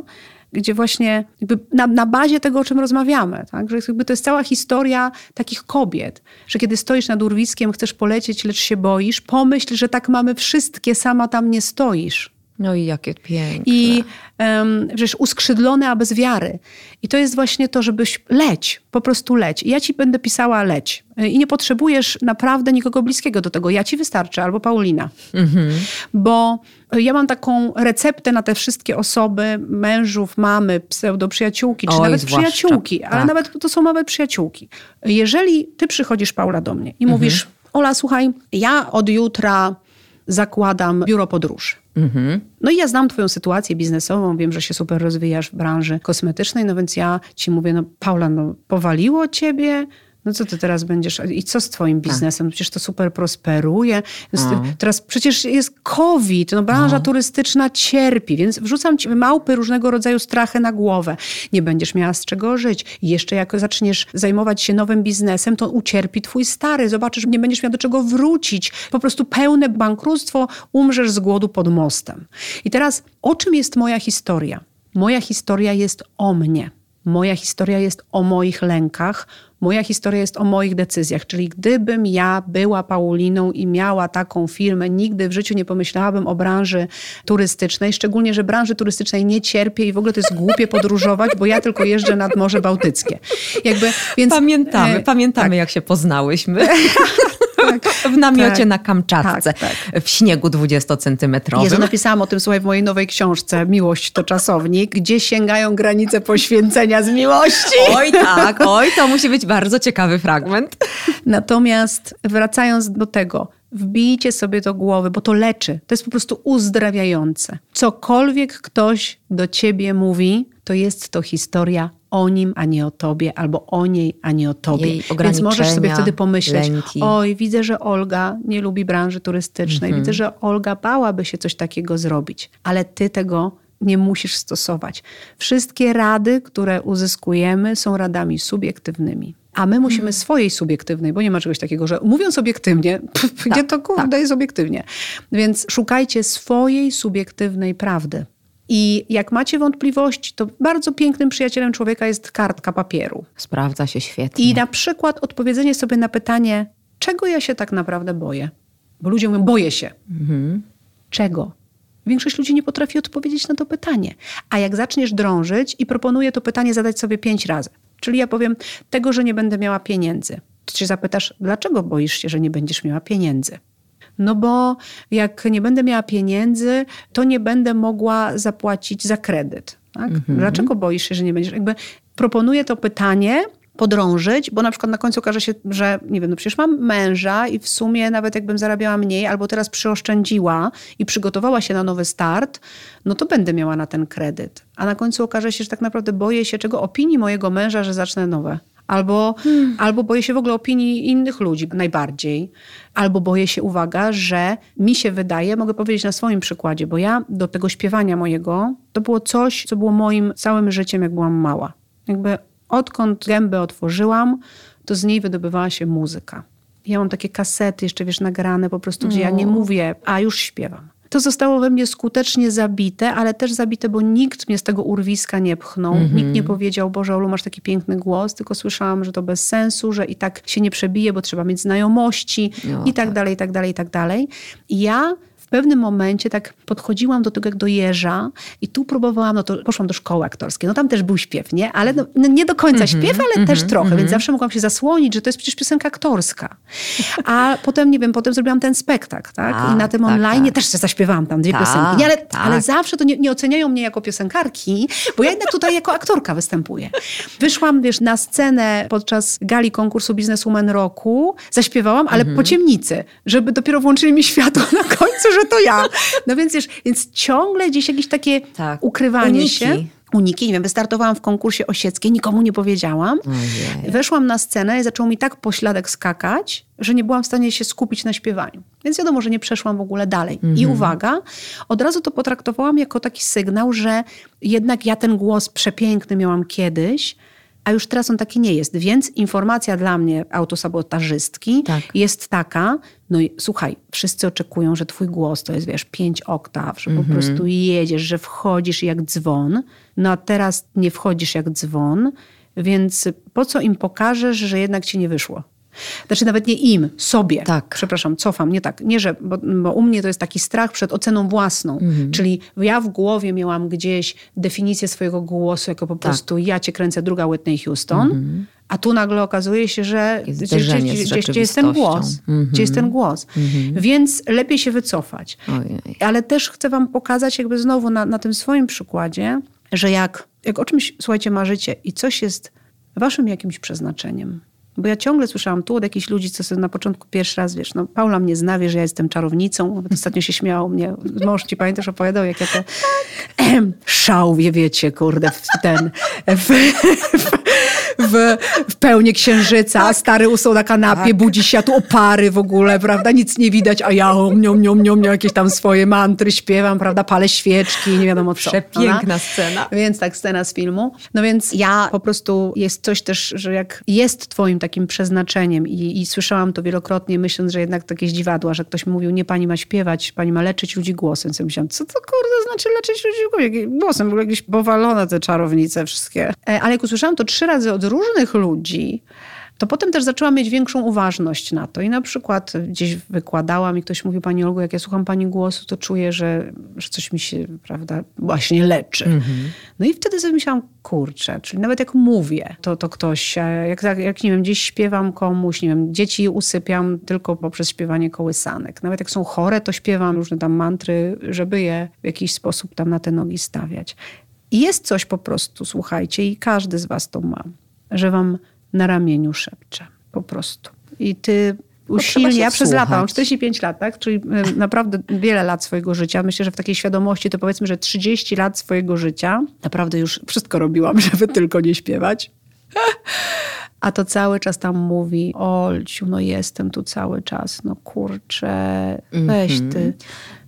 gdzie właśnie na, na, bazie tego, o czym rozmawiamy, tak? że jakby to jest cała historia takich kobiet, że kiedy stoisz nad urwiskiem, chcesz polecieć, lecz się boisz, pomyśl, że tak mamy wszystkie, sama tam nie stoisz. No i jakie piękne. I um, przecież uskrzydlone, a bez wiary. I to jest właśnie to, żebyś leć, po prostu leć. I ja ci będę pisała leć. I nie potrzebujesz naprawdę nikogo bliskiego do tego. Ja ci wystarczę, albo Paulina. Mhm. Bo ja mam taką receptę na te wszystkie osoby, mężów, mamy, pseudoprzyjaciółki, czy Oj, nawet zwłaszcza. przyjaciółki, tak. ale nawet to są nawet przyjaciółki. Jeżeli ty przychodzisz, Paula, do mnie i mhm. mówisz, Ola, słuchaj, ja od jutra zakładam biuro podróży. Mhm. No i ja znam twoją sytuację biznesową, wiem, że się super rozwijasz w branży kosmetycznej, no więc ja ci mówię, no Paula, no powaliło ciebie, no co ty teraz będziesz, i co z twoim tak. biznesem? Przecież to super prosperuje. No. Teraz przecież jest COVID, no branża no. turystyczna cierpi, więc wrzucam ci małpy różnego rodzaju strachy na głowę. Nie będziesz miała z czego żyć. I jeszcze jak zaczniesz zajmować się nowym biznesem, to ucierpi twój stary. Zobaczysz, nie będziesz miał do czego wrócić. Po prostu pełne bankructwo, umrzesz z głodu pod mostem. I teraz, o czym jest moja historia? Moja historia jest o mnie. Moja historia jest o moich lękach, moja historia jest o moich decyzjach. Czyli gdybym ja była Pauliną i miała taką firmę, nigdy w życiu nie pomyślałabym o branży turystycznej, szczególnie, że branży turystycznej nie cierpię i w ogóle to jest głupie podróżować, bo ja tylko jeżdżę nad Morze Bałtyckie. Jakby, więc, pamiętamy, e, pamiętamy tak. jak się poznałyśmy. tak, w namiocie tak, na Kamczatce, tak, tak. w śniegu 20-centymetrowym. Jezu, napisałam o tym, słuchaj, w mojej nowej książce Miłość to czasownik, gdzie sięgają granice poświęcenia z miłości. Oj tak, oj, to musi być bardzo ciekawy fragment. Natomiast wracając do tego, wbijcie sobie do głowy, bo to leczy. To jest po prostu uzdrawiające. Cokolwiek ktoś do ciebie mówi, to jest to historia o nim, a nie o tobie, albo o niej, a nie o tobie. Więc możesz sobie wtedy pomyśleć, lęki. oj, widzę, że Olga nie lubi branży turystycznej, mhm. widzę, że Olga bałaby się coś takiego zrobić, ale ty tego nie musisz stosować. Wszystkie rady, które uzyskujemy, są radami subiektywnymi. A my musimy swojej subiektywnej, bo nie ma czegoś takiego, że mówiąc obiektywnie, pff, tak, gdzie to kurde tak. jest obiektywnie. Więc szukajcie swojej subiektywnej prawdy. I jak macie wątpliwości, to bardzo pięknym przyjacielem człowieka jest kartka papieru. Sprawdza się świetnie. I na przykład odpowiedzenie sobie na pytanie, czego ja się tak naprawdę boję? Bo ludzie mówią, boję się. Mhm. Czego? Większość ludzi nie potrafi odpowiedzieć na to pytanie. A jak zaczniesz drążyć i proponuję to pytanie zadać sobie pięć razy. Czyli ja powiem, tego, że nie będę miała pieniędzy. To się zapytasz, dlaczego boisz się, że nie będziesz miała pieniędzy? No bo jak nie będę miała pieniędzy, to nie będę mogła zapłacić za kredyt. Tak? Mhm. Dlaczego boisz się, że nie będziesz? Jakby proponuję to pytanie, podrążyć, bo na przykład na końcu okaże się, że nie wiem, no przecież mam męża i w sumie nawet jakbym zarabiała mniej albo teraz przyoszczędziła i przygotowała się na nowy start, no to będę miała na ten kredyt. A na końcu okaże się, że tak naprawdę boję się czego opinii mojego męża, że zacznę nowe. Albo, hmm. albo boję się w ogóle opinii innych ludzi najbardziej. Albo boję się, uwaga, że mi się wydaje, mogę powiedzieć na swoim przykładzie, bo ja do tego śpiewania mojego, to było coś, co było moim całym życiem, jak byłam mała. Jakby odkąd gębę otworzyłam, to z niej wydobywała się muzyka. Ja mam takie kasety jeszcze, wiesz, nagrane po prostu, gdzie no. ja nie mówię, a już śpiewam. To zostało we mnie skutecznie zabite, ale też zabite, bo nikt mnie z tego urwiska nie pchnął. Mm -hmm. Nikt nie powiedział, Boże, Olu, masz taki piękny głos, tylko słyszałam, że to bez sensu, że i tak się nie przebije, bo trzeba mieć znajomości no, i tak, tak dalej, i tak dalej, i tak dalej. Ja pewnym momencie tak podchodziłam do tego jak do jeża i tu próbowałam, no to poszłam do szkoły aktorskiej. No tam też był śpiew, nie? Ale no, no nie do końca mm -hmm, śpiew, ale mm -hmm, też trochę, mm -hmm. więc mhm. zawsze mogłam się zasłonić, że to jest przecież piosenka aktorska. A potem, nie wiem, potem zrobiłam ten spektakl, tak? A, I na tym tak, online tak. też zaśpiewałam tam dwie tak, piosenki. Nie, ale, tak. ale zawsze to nie, nie, oceniają mnie jako piosenkarki, bo ja jednak tutaj jako aktorka występuję. Wyszłam, wiesz, na scenę podczas gali konkursu Bizneswoman Roku, zaśpiewałam, ale po ciemnicy, żeby dopiero włączyli mi światło na końcu, że to ja. No więc wiesz, więc ciągle gdzieś jakieś takie tak. ukrywanie Uniki. się uniki. Nie wiem, wystartowałam w konkursie osieckiej, nikomu nie powiedziałam. Ojej. Weszłam na scenę i zaczął mi tak pośladek skakać, że nie byłam w stanie się skupić na śpiewaniu. Więc wiadomo, że nie przeszłam w ogóle dalej. Mhm. I uwaga, od razu to potraktowałam jako taki sygnał, że jednak ja ten głos przepiękny miałam kiedyś, a już teraz on taki nie jest. Więc informacja dla mnie, autosabotażystki, tak. jest taka, no i słuchaj, wszyscy oczekują, że twój głos to jest, wiesz, pięć oktaw, że mm -hmm. po mhm. prostu jedziesz, że wchodzisz jak dzwon, no a teraz nie wchodzisz jak dzwon, więc po co im pokażesz, że jednak ci nie wyszło? Znaczy nawet nie im, sobie. Tak. Przepraszam, cofam, nie tak. Nie, że, bo, bo u mnie to jest taki strach przed oceną własną. Mhm. Czyli ja w głowie miałam gdzieś definicję swojego głosu jako po tak. prostu ja cię kręcę, druga Whitney Houston. Mhm. A tu nagle okazuje się, że gdzie, gdzie, gdzie, jest ten głos? Mhm. Gdzie jest ten głos? Mhm. Więc lepiej się wycofać. Ojej. Ale też chcę wam pokazać jakby znowu na, na tym swoim przykładzie, że jak, jak o czymś, słuchajcie, marzycie i coś jest waszym jakimś przeznaczeniem, bo ja ciągle słyszałam tu od jakichś ludzi, co sobie na początku pierwszy raz, wiesz, no Paula mnie zna, wie, że ja jestem czarownicą. Nawet ostatnio się śmiał mnie. Mąż ci pamiętasz, opowiadał, jak ja te szałwie, wiecie, kurde, w ten... W, w, w, w pełni księżyca, tak. stary usał na kanapie, tak. budzi się, a tu opary w ogóle, prawda, nic nie widać, a ja om, niom, niom, niom, jakieś tam swoje mantry śpiewam, prawda, palę świeczki, nie wiadomo co. Przepiękna scena. Więc tak, scena z filmu. No więc ja po prostu, jest coś też, że jak jest twoim takim przeznaczeniem i, i słyszałam to wielokrotnie, myśląc, że jednak takie zdziwadła, że ktoś mi mówił, nie, pani ma śpiewać, pani ma leczyć ludzi głosem. Co myślałam, co to kurde znaczy leczyć ludzi głosem? W ogóle jakieś powalone te czarownice wszystkie. E, ale jak usłyszałam to trzy razy od różnych ludzi, to potem też zaczęłam mieć większą uważność na to. I na przykład gdzieś wykładałam i ktoś mówił, Pani Olgo, jak ja słucham Pani głosu, to czuję, że, że coś mi się, prawda, właśnie leczy. Mhm. No i wtedy sobie myślałam, kurczę, czyli nawet jak mówię, to, to ktoś, jak, jak, nie wiem, gdzieś śpiewam komuś, nie wiem, dzieci usypiam tylko poprzez śpiewanie kołysanek. Nawet jak są chore, to śpiewam różne tam mantry, żeby je w jakiś sposób tam na te nogi stawiać. I jest coś po prostu, słuchajcie, i każdy z was to ma, że wam na ramieniu szepcze. Po prostu. I ty usilnie, ja przez lata, mam 45 lat, tak? czyli y, naprawdę wiele lat swojego życia. Myślę, że w takiej świadomości to powiedzmy, że 30 lat swojego życia naprawdę już wszystko robiłam, żeby tylko nie śpiewać. A to cały czas tam mówi, Olciu, no jestem tu cały czas, no kurczę, weź ty, mhm.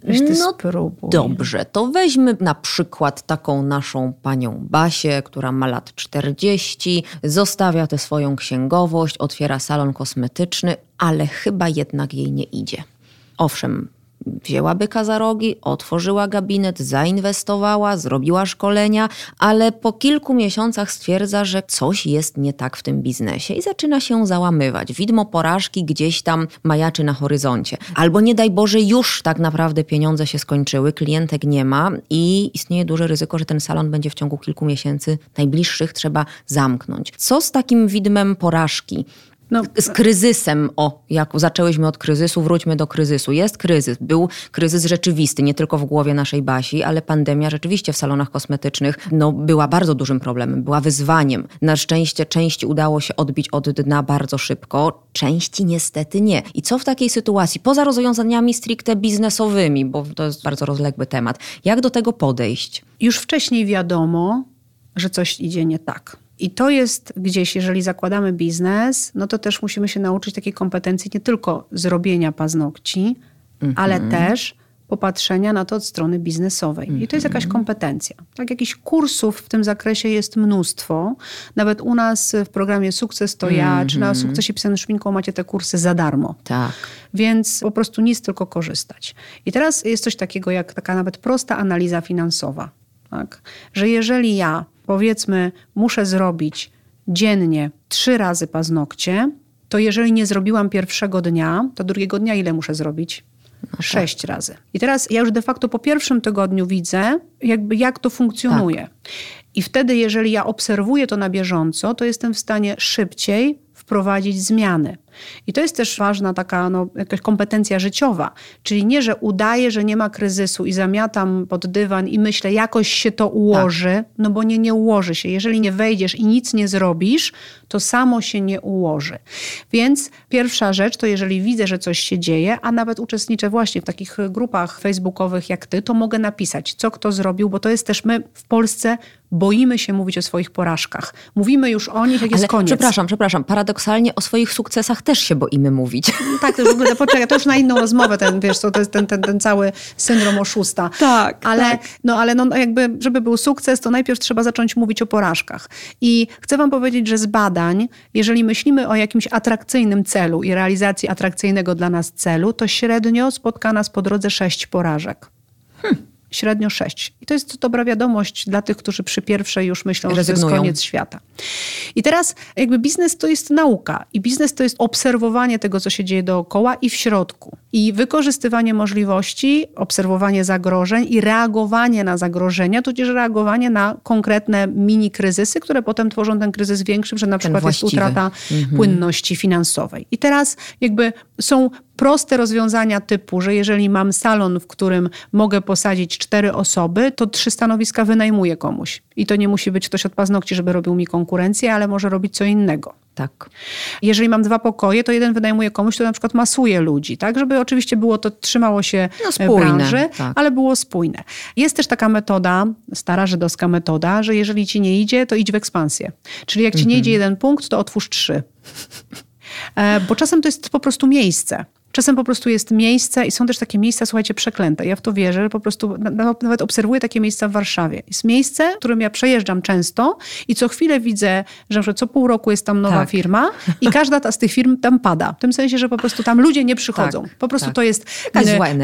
Weź ty no spróbuj. Dobrze, to weźmy na przykład taką naszą panią Basię, która ma lat 40, zostawia tę swoją księgowość, otwiera salon kosmetyczny, ale chyba jednak jej nie idzie. Owszem, wzięła byka za rogi, otworzyła gabinet, zainwestowała, zrobiła szkolenia, ale po kilku miesiącach stwierdza, że coś jest nie tak w tym biznesie i zaczyna się załamywać. Widmo porażki gdzieś tam majaczy na horyzoncie. Albo nie daj Boże, już tak naprawdę pieniądze się skończyły, klientek nie ma i istnieje duże ryzyko, że ten salon będzie w ciągu kilku miesięcy najbliższych trzeba zamknąć. Co z takim widmem porażki? No, z kryzysem, o, jak zaczęłyśmy od kryzysu, wróćmy do kryzysu. Jest kryzys, był kryzys rzeczywisty, nie tylko w głowie naszej Basi, ale pandemia rzeczywiście w salonach kosmetycznych no, była bardzo dużym problemem, była wyzwaniem. Na szczęście części udało się odbić od dna bardzo szybko, części niestety nie. I co w takiej sytuacji, poza rozwiązaniami stricte biznesowymi, bo to jest bardzo rozległy temat, jak do tego podejść? Już wcześniej wiadomo, że coś idzie nie tak. I to jest gdzieś, jeżeli zakładamy biznes, no to też musimy się nauczyć takiej kompetencji nie tylko zrobienia paznokci, mm -hmm. ale też popatrzenia na to od strony biznesowej. Mm -hmm. I to jest jakaś mhm. kompetencja. Tak, jakichś kursów w tym zakresie jest mnóstwo. Nawet u nas w programie Sukces to ja, mm -hmm. czy na mhm. Sukcesie pisanym szminką macie te kursy za darmo. Tak. Więc po prostu nic, tylko korzystać. I teraz jest coś takiego jak taka nawet prosta analiza finansowa. Tak? Że jeżeli ja powiedzmy, muszę zrobić dziennie trzy razy paznokcie, to jeżeli nie zrobiłam pierwszego dnia, to drugiego dnia ile muszę zrobić? No tak. Sześć tak. razy. I teraz ja już de facto po pierwszym tygodniu widzę, jakby jak to funkcjonuje. Tak. I wtedy, jeżeli ja obserwuję to na bieżąco, to jestem w stanie szybciej wprowadzić zmiany. I to jest też ważna taka no, jakaś kompetencja życiowa. Czyli nie, że udaję, że nie ma kryzysu i zamiatam pod dywan i myślę, jakoś się to ułoży, tak. no bo nie, nie ułoży się. Jeżeli nie wejdziesz i nic nie zrobisz, to samo się nie ułoży. Więc pierwsza rzecz to jeżeli widzę, że coś się dzieje, a nawet uczestniczę właśnie w takich grupach facebookowych jak ty, to mogę napisać, co kto zrobił, bo to jest też my w Polsce boimy się mówić o swoich porażkach. Mówimy już o nich, jak Ale jest koniec. Przepraszam, przepraszam. Paradoksalnie o swoich sukcesach też się boimy mówić. Tak, to w ogóle, poczekaj, to już na inną rozmowę, ten, wiesz, to jest ten, ten, ten cały syndrom oszusta. Tak, ale, tak. No, ale no, jakby, żeby był sukces, to najpierw trzeba zacząć mówić o porażkach. I chcę wam powiedzieć, że z badań, jeżeli myślimy o jakimś atrakcyjnym celu i realizacji atrakcyjnego dla nas celu, to średnio spotka nas po drodze sześć porażek. Hmm średnio 6. I to jest dobra wiadomość dla tych, którzy przy pierwszej już myślą, Rezygnują. że to jest koniec świata. I teraz jakby biznes to jest nauka i biznes to jest obserwowanie tego, co się dzieje dookoła i w środku. I wykorzystywanie możliwości, obserwowanie zagrożeń i reagowanie na zagrożenia, tudzież reagowanie na konkretne mini kryzysy, które potem tworzą ten kryzys większy, że na przykład jest utrata mhm. płynności finansowej. I teraz jakby są proste rozwiązania typu, że jeżeli mam salon, w którym mogę posadzić cztery osoby, to trzy stanowiska wynajmuję komuś. I to nie musi być ktoś od paznokci, żeby robił mi konkurencję, ale może robić co innego. Tak. Jeżeli mam dwa pokoje, to jeden wynajmuje komuś, kto na przykład masuje ludzi, tak? Żeby oczywiście było to, trzymało się no, spójne, branży, tak. ale było spójne. Jest też taka metoda, stara żydowska metoda, że jeżeli ci nie idzie, to idź w ekspansję. Czyli jak ci nie idzie jeden punkt, to otwórz trzy. E, bo czasem to jest po prostu miejsce. Czasem po prostu jest miejsce i są też takie miejsca, słuchajcie, przeklęte. Ja w to wierzę, po prostu nawet obserwuję takie miejsca w Warszawie. Jest miejsce, w którym ja przejeżdżam często i co chwilę widzę, że co pół roku jest tam nowa tak. firma i każda ta, z tych firm tam pada. W tym sensie, że po prostu tam ludzie nie przychodzą. Tak, po prostu tak. to jest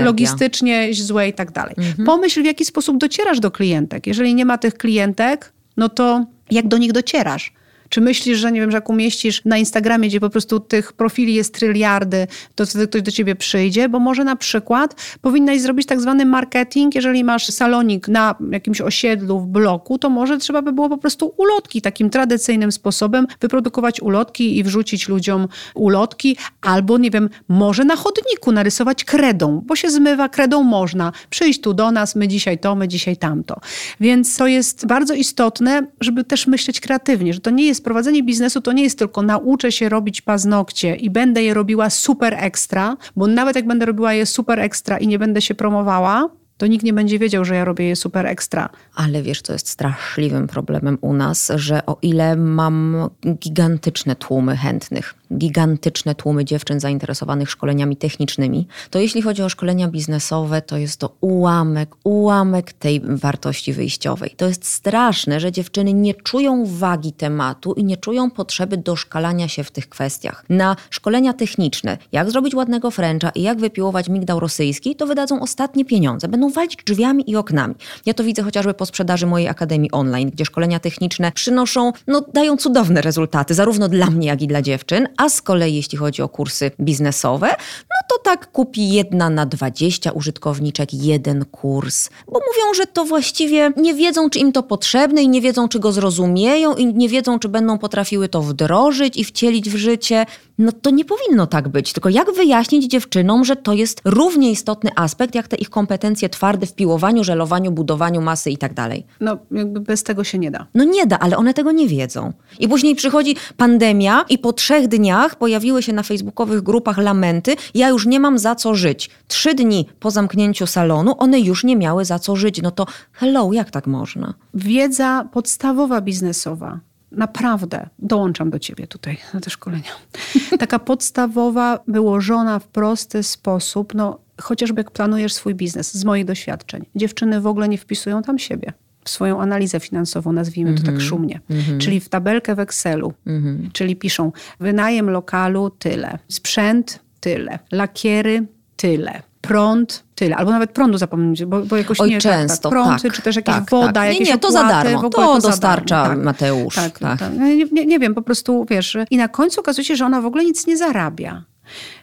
logistycznie złe i tak dalej. Mhm. Pomyśl, w jaki sposób docierasz do klientek. Jeżeli nie ma tych klientek, no to jak do nich docierasz? Czy myślisz, że nie wiem, że jak umieścisz na Instagramie, gdzie po prostu tych profili jest tryliardy, to wtedy ktoś do ciebie przyjdzie? Bo może na przykład powinnaś zrobić tak zwany marketing, jeżeli masz salonik na jakimś osiedlu w bloku, to może trzeba by było po prostu ulotki takim tradycyjnym sposobem wyprodukować ulotki i wrzucić ludziom ulotki, albo nie wiem, może na chodniku narysować kredą, bo się zmywa, kredą można. Przyjść tu do nas, my dzisiaj to, my dzisiaj tamto. Więc to jest bardzo istotne, żeby też myśleć kreatywnie, że to nie jest jest prowadzenie biznesu to nie jest tylko nauczę się robić paznokcie i będę je robiła super ekstra, bo nawet jak będę robiła je super ekstra i nie będę się promowała, to nikt nie będzie wiedział, że ja robię je super ekstra. Ale wiesz, co jest straszliwym problemem u nas, że o ile mam gigantyczne tłumy chętnych, gigantyczne tłumy dziewczyn zainteresowanych szkoleniami technicznymi, to jeśli chodzi o szkolenia biznesowe, to jest to ułamek, ułamek tej wartości wyjściowej. To jest straszne, że dziewczyny nie czują wagi tematu i nie czują potrzeby doszkalania się w tych kwestiach. Na szkolenia techniczne, jak zrobić ładnego fręcza i jak wypiłować migdał rosyjski, to wydadzą ostatnie pieniądze. Będą walić drzwiami i oknami. Ja to widzę chociażby po sprzedaży mojej akademii online, gdzie szkolenia techniczne przynoszą, no dają cudowne rezultaty, zarówno dla mnie, jak i dla dziewczyn, a z kolei jeśli chodzi o kursy biznesowe, no to tak kupi jedna na dwadzieścia użytkowniczek jeden kurs, bo mówią, że to właściwie nie wiedzą, czy im to potrzebne i nie wiedzą, czy go zrozumieją i nie wiedzą, czy będą potrafiły to wdrożyć i wcielić w życie. No to nie powinno tak być. Tylko jak wyjaśnić dziewczynom, że to jest równie istotny aspekt, jak te ich kompetencje twarde w piłowaniu, żelowaniu, budowaniu masy i tak dalej. No jakby bez tego się nie da. No nie da, ale one tego nie wiedzą. I później przychodzi pandemia i po trzech dniach pojawiły się na facebookowych grupach lamenty, ja już nie mam za co żyć. Trzy dni po zamknięciu salonu one już nie miały za co żyć. No to hello, jak tak można? Wiedza podstawowa biznesowa naprawdę dołączam do ciebie tutaj na te szkolenia. Taka podstawowa, wyłożona w prosty sposób, no chociażby jak planujesz swój biznes, z moich doświadczeń. Dziewczyny w ogóle nie wpisują tam siebie w swoją analizę finansową, nazwijmy to tak mhm. szumnie, mhm. czyli w tabelkę w Excelu, mhm. czyli piszą wynajem lokalu tyle, sprzęt tyle, lakiery tyle, prąd tyle, albo nawet prądu zapomnieć, bo, bo jakoś Oj, nie często, tak, tak, prąd, tak, czy też jakieś tak, woda, tak. jakieś Nie, nie, to za darmo, to, to dostarcza darmo, tak. Mateusz. Tak, tak. tak. No, nie, nie, nie wiem, po prostu, wiesz, i na końcu okazuje się, że ona w ogóle nic nie zarabia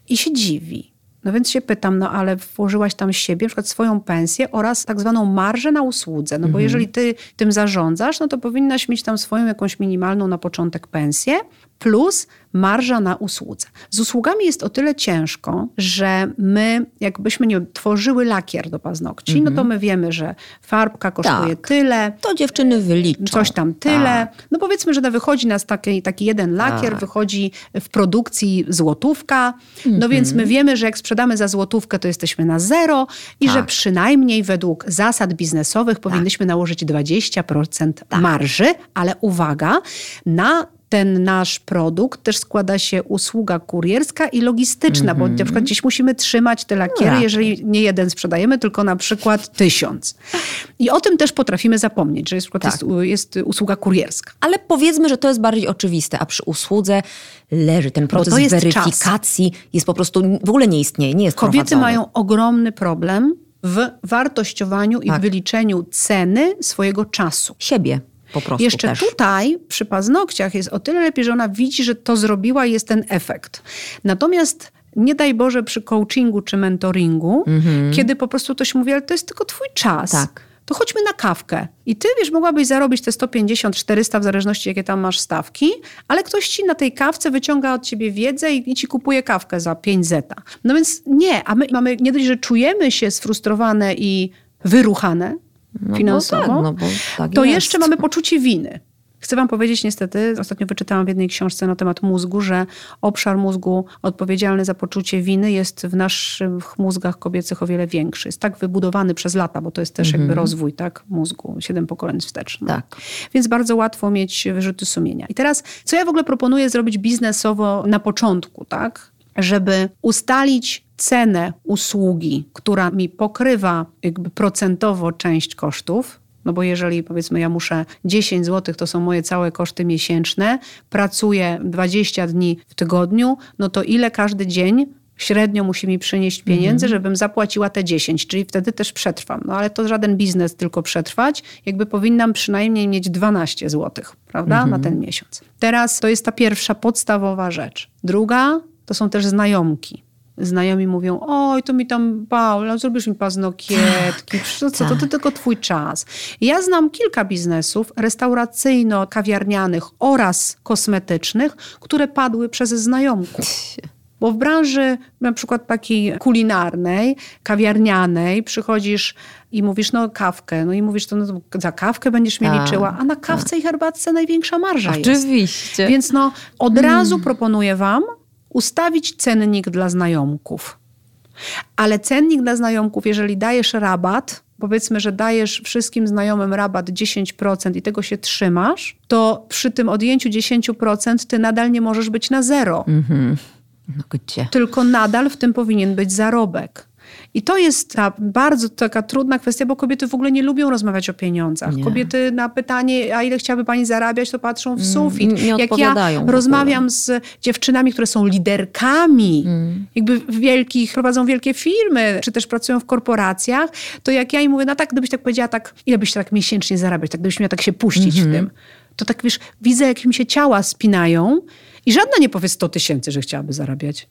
i się dziwi. No więc się pytam, no ale włożyłaś tam siebie, na przykład swoją pensję oraz tak zwaną marżę na usłudze. No bo mhm. jeżeli ty tym zarządzasz, no to powinnaś mieć tam swoją jakąś minimalną na początek pensję, plus marża na usłudze. Z usługami jest o tyle ciężko, że my, jakbyśmy nie tworzyły lakier do paznokci, mm -hmm. no to mhm. my wiemy, że farbka kosztuje tak. tyle. To dziewczyny wyliczą. Coś tam tyle. Tak. No powiedzmy, że wychodzi nas taki, taki jeden lakier, tak. wychodzi w produkcji złotówka. No mm -hmm. więc my wiemy, że jak sprzedamy za złotówkę, to jesteśmy na zero i że tak. przynajmniej według zasad biznesowych powinniśmy tak. nałożyć 20% tak. marży, ale uwaga, na ten nasz produkt też składa się usługa kurierska i logistyczna, mm -hmm. bo na przykład gdzieś musimy trzymać te lakiery, no jeżeli nie jeden sprzedajemy, tylko na przykład tysiąc. I o tym też potrafimy zapomnieć, że jest, tak. jest, jest usługa kurierska. Ale powiedzmy, że to jest bardziej oczywiste, a przy usłudze leży ten proces jest weryfikacji, czas. jest po prostu, w ogóle nie istnieje, nie jest Kobiety mają ogromny problem w wartościowaniu tak. i wyliczeniu ceny swojego czasu. Siebie po prostu Jeszcze też. tutaj przy paznokciach jest o tyle lepiej, że ona widzi, że to zrobiła jest ten efekt. Natomiast nie daj Boże przy coachingu czy mentoringu, mhm. kiedy po prostu ktoś mówi, ale to jest tylko twój czas. Tak to chodźmy na kawkę. I ty, wiesz, mogłabyś zarobić te 150, 400 w zależności jakie tam masz stawki, ale ktoś ci na tej kawce wyciąga od ciebie wiedzę i, i ci kupuje kawkę za 5 zeta. No więc nie, a my mamy, nie dość, że czujemy się sfrustrowane i wyruchane No finansowo, Bo tak, no bo tak to jest. jeszcze mamy poczucie winy. Chcę Wam powiedzieć, niestety, ostatnio wyczytałam w jednej książce na temat mózgu, że obszar mózgu odpowiedzialny za poczucie winy jest w naszych mózgach kobiecych o wiele większy. Jest tak wybudowany przez lata, bo to jest też jakby rozwój tak, mózgu, siedem pokoleń wstecz. No. Tak. Więc bardzo łatwo mieć wyrzuty sumienia. I teraz, co ja w ogóle proponuję zrobić biznesowo na początku, tak? Żeby ustalić cenę usługi, która mi pokrywa jakby procentowo część kosztów, no bo jeżeli powiedzmy ja muszę 10 zł, to są moje całe koszty miesięczne, pracuję 20 dni w tygodniu, no to ile każdy dzień średnio musi mi przynieść pieniędzy, żebym zapłaciła te 10, czyli wtedy też przetrwam. No ale to żaden biznes tylko przetrwać, jakby powinnam przynajmniej mieć 12 zł, prawda, na ten miesiąc. Teraz to jest ta pierwsza podstawowa rzecz. Druga to są też znajomki. Znajomi mówią, oj, to mi tam, Paula, zrobisz mi paznokietki, co, co, to, to tylko twój czas. Ja znam kilka biznesów restauracyjno-kawiarnianych oraz kosmetycznych, które padły przez znajomków. Bo w branży na przykład takiej kulinarnej, kawiarnianej przychodzisz i mówisz, no kawkę, no i mówisz, to, no, za kawkę będziesz mnie Tak, liczyła, a na kawce i herbatce największa marża jest. Oczywiście. Więc no od razu proponuję wam ustawić cennik dla znajomków. Ale cennik dla znajomków, jeżeli dajesz rabat, powiedzmy, że dajesz wszystkim znajomym rabat 10% i tego się trzymasz, to przy tym odjęciu 10% ty nadal nie możesz być na zero No gdzie? tylko nadal w tym powinien być zarobek. I to jest ta bardzo taka trudna kwestia, bo kobiety w ogóle nie lubią rozmawiać o pieniądzach. Nie. Kobiety na pytanie, a ile chciałaby pani zarabiać, to patrzą w sufit. Mm, nie Jak ja rozmawiam z dziewczynami, które są liderkami, Mm. jakby wielkich, prowadzą wielkie firmy, czy też pracują w korporacjach, to jak ja im mówię, no tak, gdybyś tak powiedziała, tak, ile byś tak miesięcznie zarabiać, tak gdybyś miała tak się puścić Mhm. w tym, to tak wiesz, widzę, jak im się ciała spinają i żadna nie powie 100 tysięcy, że chciałaby zarabiać.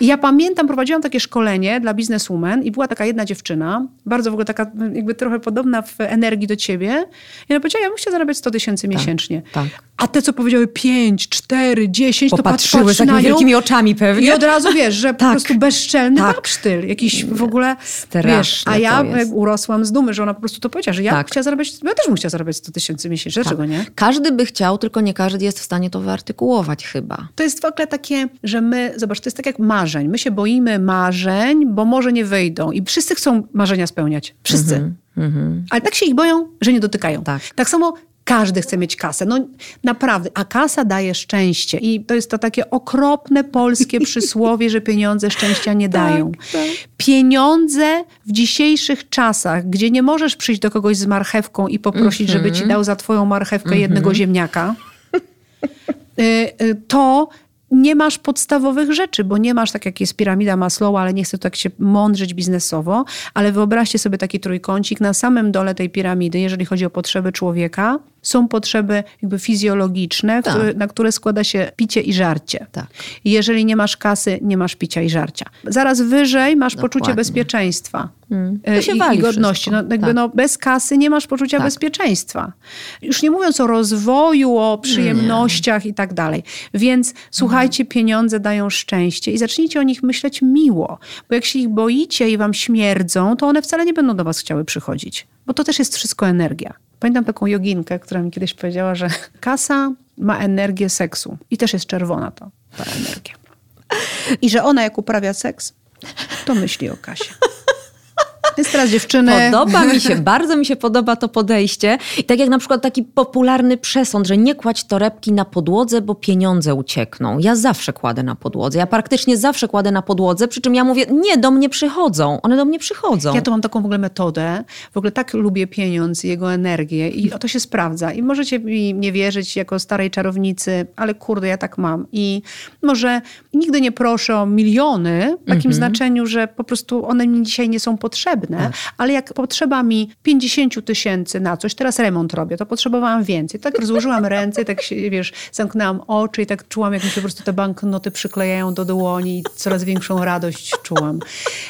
I ja pamiętam, prowadziłam takie szkolenie dla bizneswoman i była taka jedna dziewczyna, bardzo w ogóle taka jakby trochę podobna w energii do ciebie. I ona powiedziała, ja bym chciała zarabiać 100 tysięcy miesięcznie. tak. A te, co powiedziały 5, 4, 10, to patrz z takimi wielkimi oczami pewnie. I od razu wiesz, że po Tak. prostu bezczelny Tak. babsztyl. Jakiś w ogóle, Straszne wiesz, a ja urosłam z dumy, że ona po prostu to powiedziała, że ja Tak. chciała zarabiać, ja też bym chciała zarabiać 100 tysięcy miesięcznie. Dlaczego nie? Każdy by chciał, tylko nie każdy jest w stanie to wyartykułować chyba. To jest w ogóle takie, że my, zobacz, to jest tak jak marzeń. My się boimy marzeń, bo może nie wyjdą. I wszyscy chcą marzenia spełniać. Wszyscy. Ale tak się ich boją, że nie dotykają. Mhm, Tak. tak samo każdy chce mieć kasę. No naprawdę. A kasa daje szczęście. I to jest to takie okropne polskie przysłowie, że pieniądze szczęścia nie dają. tak. Pieniądze w dzisiejszych czasach, gdzie nie możesz przyjść do kogoś z marchewką i poprosić, żeby Mhm. ci dał za twoją marchewkę jednego ziemniaka, y, y, to nie masz podstawowych rzeczy, bo nie masz tak jak jest piramida Maslowa, ale nie chcę tak się mądrzyć biznesowo, ale wyobraźcie sobie taki trójkącik. Na samym dole tej piramidy, jeżeli chodzi o potrzeby człowieka, są potrzeby jakby fizjologiczne, Tak. które, na które składa się picie i żarcie. Tak. I jeżeli nie masz kasy, nie masz picia i żarcia. Zaraz wyżej masz poczucie Dokładnie. bezpieczeństwa To y, się i, i godności. No, jakby Tak. no, bez kasy nie masz poczucia Tak. bezpieczeństwa. Już nie mówiąc o rozwoju, o przyjemnościach i tak dalej. Więc słuchajcie, pieniądze dają szczęście i zacznijcie o nich myśleć miło. Bo jak się ich boicie i wam śmierdzą, to one wcale nie będą do was chciały przychodzić. Bo to też jest wszystko energia. Pamiętam taką joginkę, która mi kiedyś powiedziała, że kasa ma energię seksu. I też jest czerwona to, ta energia. I że ona jak uprawia seks, to myśli o kasie. Więc teraz dziewczyny... Podoba mi się, bardzo mi się podoba to podejście. I tak jak na przykład taki popularny przesąd, że nie kładź torebki na podłodze, bo pieniądze uciekną. Ja zawsze kładę na podłodze. Ja praktycznie zawsze kładę na podłodze, przy czym ja mówię, nie, do mnie przychodzą. One do mnie przychodzą. Ja to mam taką w ogóle metodę. W ogóle tak lubię pieniądz i jego energię i to się sprawdza. I możecie mi nie wierzyć jako starej czarownicy, ale kurde, ja tak mam. I może nigdy nie proszę o miliony w takim znaczeniu, że po prostu one mi dzisiaj nie są potrzebne. Efektywne, tak. ale jak potrzeba mi 50 tysięcy na coś, teraz remont robię, to potrzebowałam więcej. Tak rozłożyłam ręce, tak się, wiesz, zamknęłam oczy i tak czułam, jak mi się po prostu te banknoty przyklejają do dłoni i coraz większą radość czułam.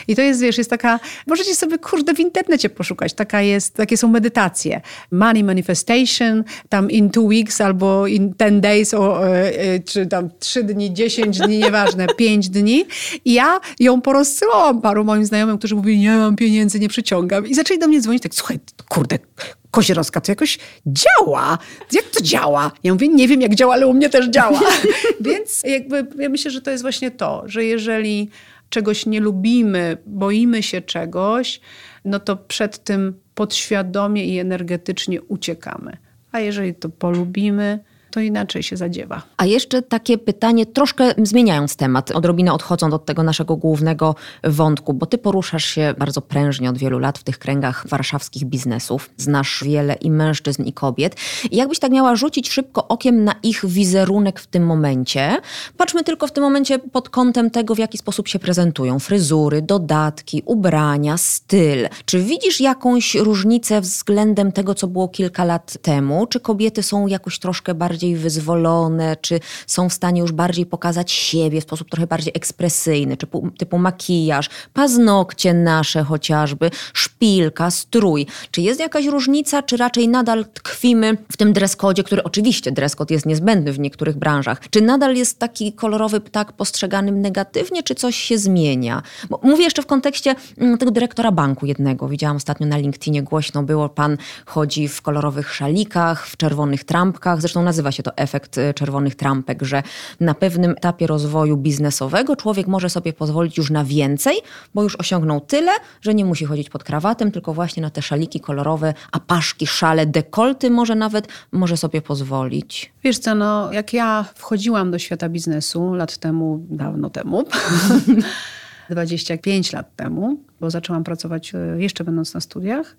I to jest, wiesz, jest taka, możecie sobie, kurde, w internecie poszukać, taka jest, takie są medytacje. Money manifestation, tam in two weeks albo in ten days, o, e, e, czy tam trzy dni, dziesięć dni, nieważne, pięć dni. I ja ją porozsyłałam paru moim znajomym, którzy mówili, nie mam pieniędzy, nie przyciągam. I zaczęli do mnie dzwonić tak, słuchaj, kurde, Kozierowska, to jakoś działa. Jak to działa? Ja mówię, nie wiem jak działa, ale u mnie też działa. Więc jakby ja myślę, że to jest właśnie to, że jeżeli czegoś nie lubimy, boimy się czegoś, no to przed tym podświadomie i energetycznie uciekamy. A jeżeli to polubimy, to inaczej się zadziewa. A jeszcze takie pytanie, troszkę zmieniając temat, odrobinę odchodząc od tego naszego głównego wątku, bo ty poruszasz się bardzo prężnie od wielu lat w tych kręgach warszawskich biznesów. Znasz wiele i mężczyzn, i kobiet. Jakbyś tak miała rzucić szybko okiem na ich wizerunek w tym momencie, patrzmy tylko w tym momencie pod kątem tego, w jaki sposób się prezentują. Fryzury, dodatki, ubrania, styl. Czy widzisz jakąś różnicę względem tego, co było kilka lat temu? Czy kobiety są jakoś troszkę bardziej bardziej wyzwolone, czy są w stanie już bardziej pokazać siebie w sposób trochę bardziej ekspresyjny, czy typu makijaż, paznokcie nasze chociażby, szpilka, strój. Czy jest jakaś różnica, czy raczej nadal tkwimy w tym dreskodzie, który oczywiście dreskod jest niezbędny w niektórych branżach. Czy nadal jest taki kolorowy ptak postrzegany negatywnie, czy coś się zmienia? Bo mówię jeszcze w kontekście mm, tego dyrektora banku jednego. Widziałam ostatnio na LinkedInie głośno było, pan chodzi w kolorowych szalikach, w czerwonych trampkach. Zresztą nazywa nazywa się to efekt y, czerwonych trampek, że na pewnym etapie rozwoju biznesowego człowiek może sobie pozwolić już na więcej, bo już osiągnął tyle, że nie musi chodzić pod krawatem, tylko właśnie na te szaliki kolorowe, apaszki, szale, dekolty może nawet może sobie pozwolić. Wiesz co, no jak ja wchodziłam do świata biznesu lat temu, dawno temu, 25 lat temu, bo zaczęłam pracować y, jeszcze będąc na studiach,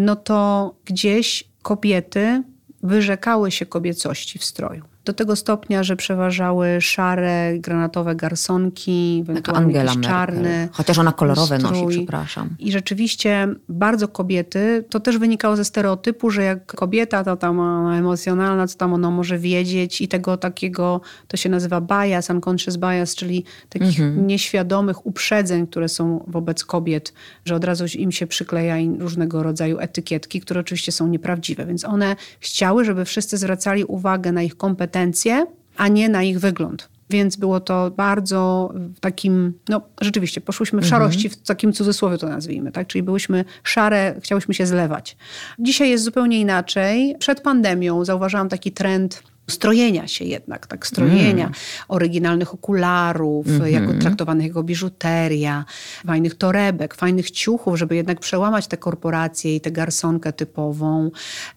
no to gdzieś kobiety wyrzekały się kobiecości w stroju do tego stopnia, że przeważały szare, granatowe garsonki, ewentualnie jakiś czarny. Chociaż ona kolorowe strój. nosi, przepraszam. I rzeczywiście bardzo kobiety, to też wynikało ze stereotypu, że jak kobieta to tam emocjonalna, co tam ona może wiedzieć i tego takiego, to się nazywa bias, unconscious bias, czyli takich mhm. nieświadomych uprzedzeń, które są wobec kobiet, że od razu im się przykleja różnego rodzaju etykietki, które oczywiście są nieprawdziwe. Więc one chciały, żeby wszyscy zwracali uwagę na ich kompetencje, kompetencje, a nie na ich wygląd. Więc było to bardzo w takim, no rzeczywiście, poszłyśmy w mhm. szarości, w takim cudzysłowie to nazwijmy, tak? Czyli byłyśmy szare, chciałyśmy się zlewać. Dzisiaj jest zupełnie inaczej. Przed pandemią zauważyłam taki trend strojenia się jednak, tak, strojenia, mm. oryginalnych okularów, mm -hmm. jako traktowanych jako biżuteria, fajnych torebek, fajnych ciuchów, żeby jednak przełamać te korporacje i tę garsonkę typową.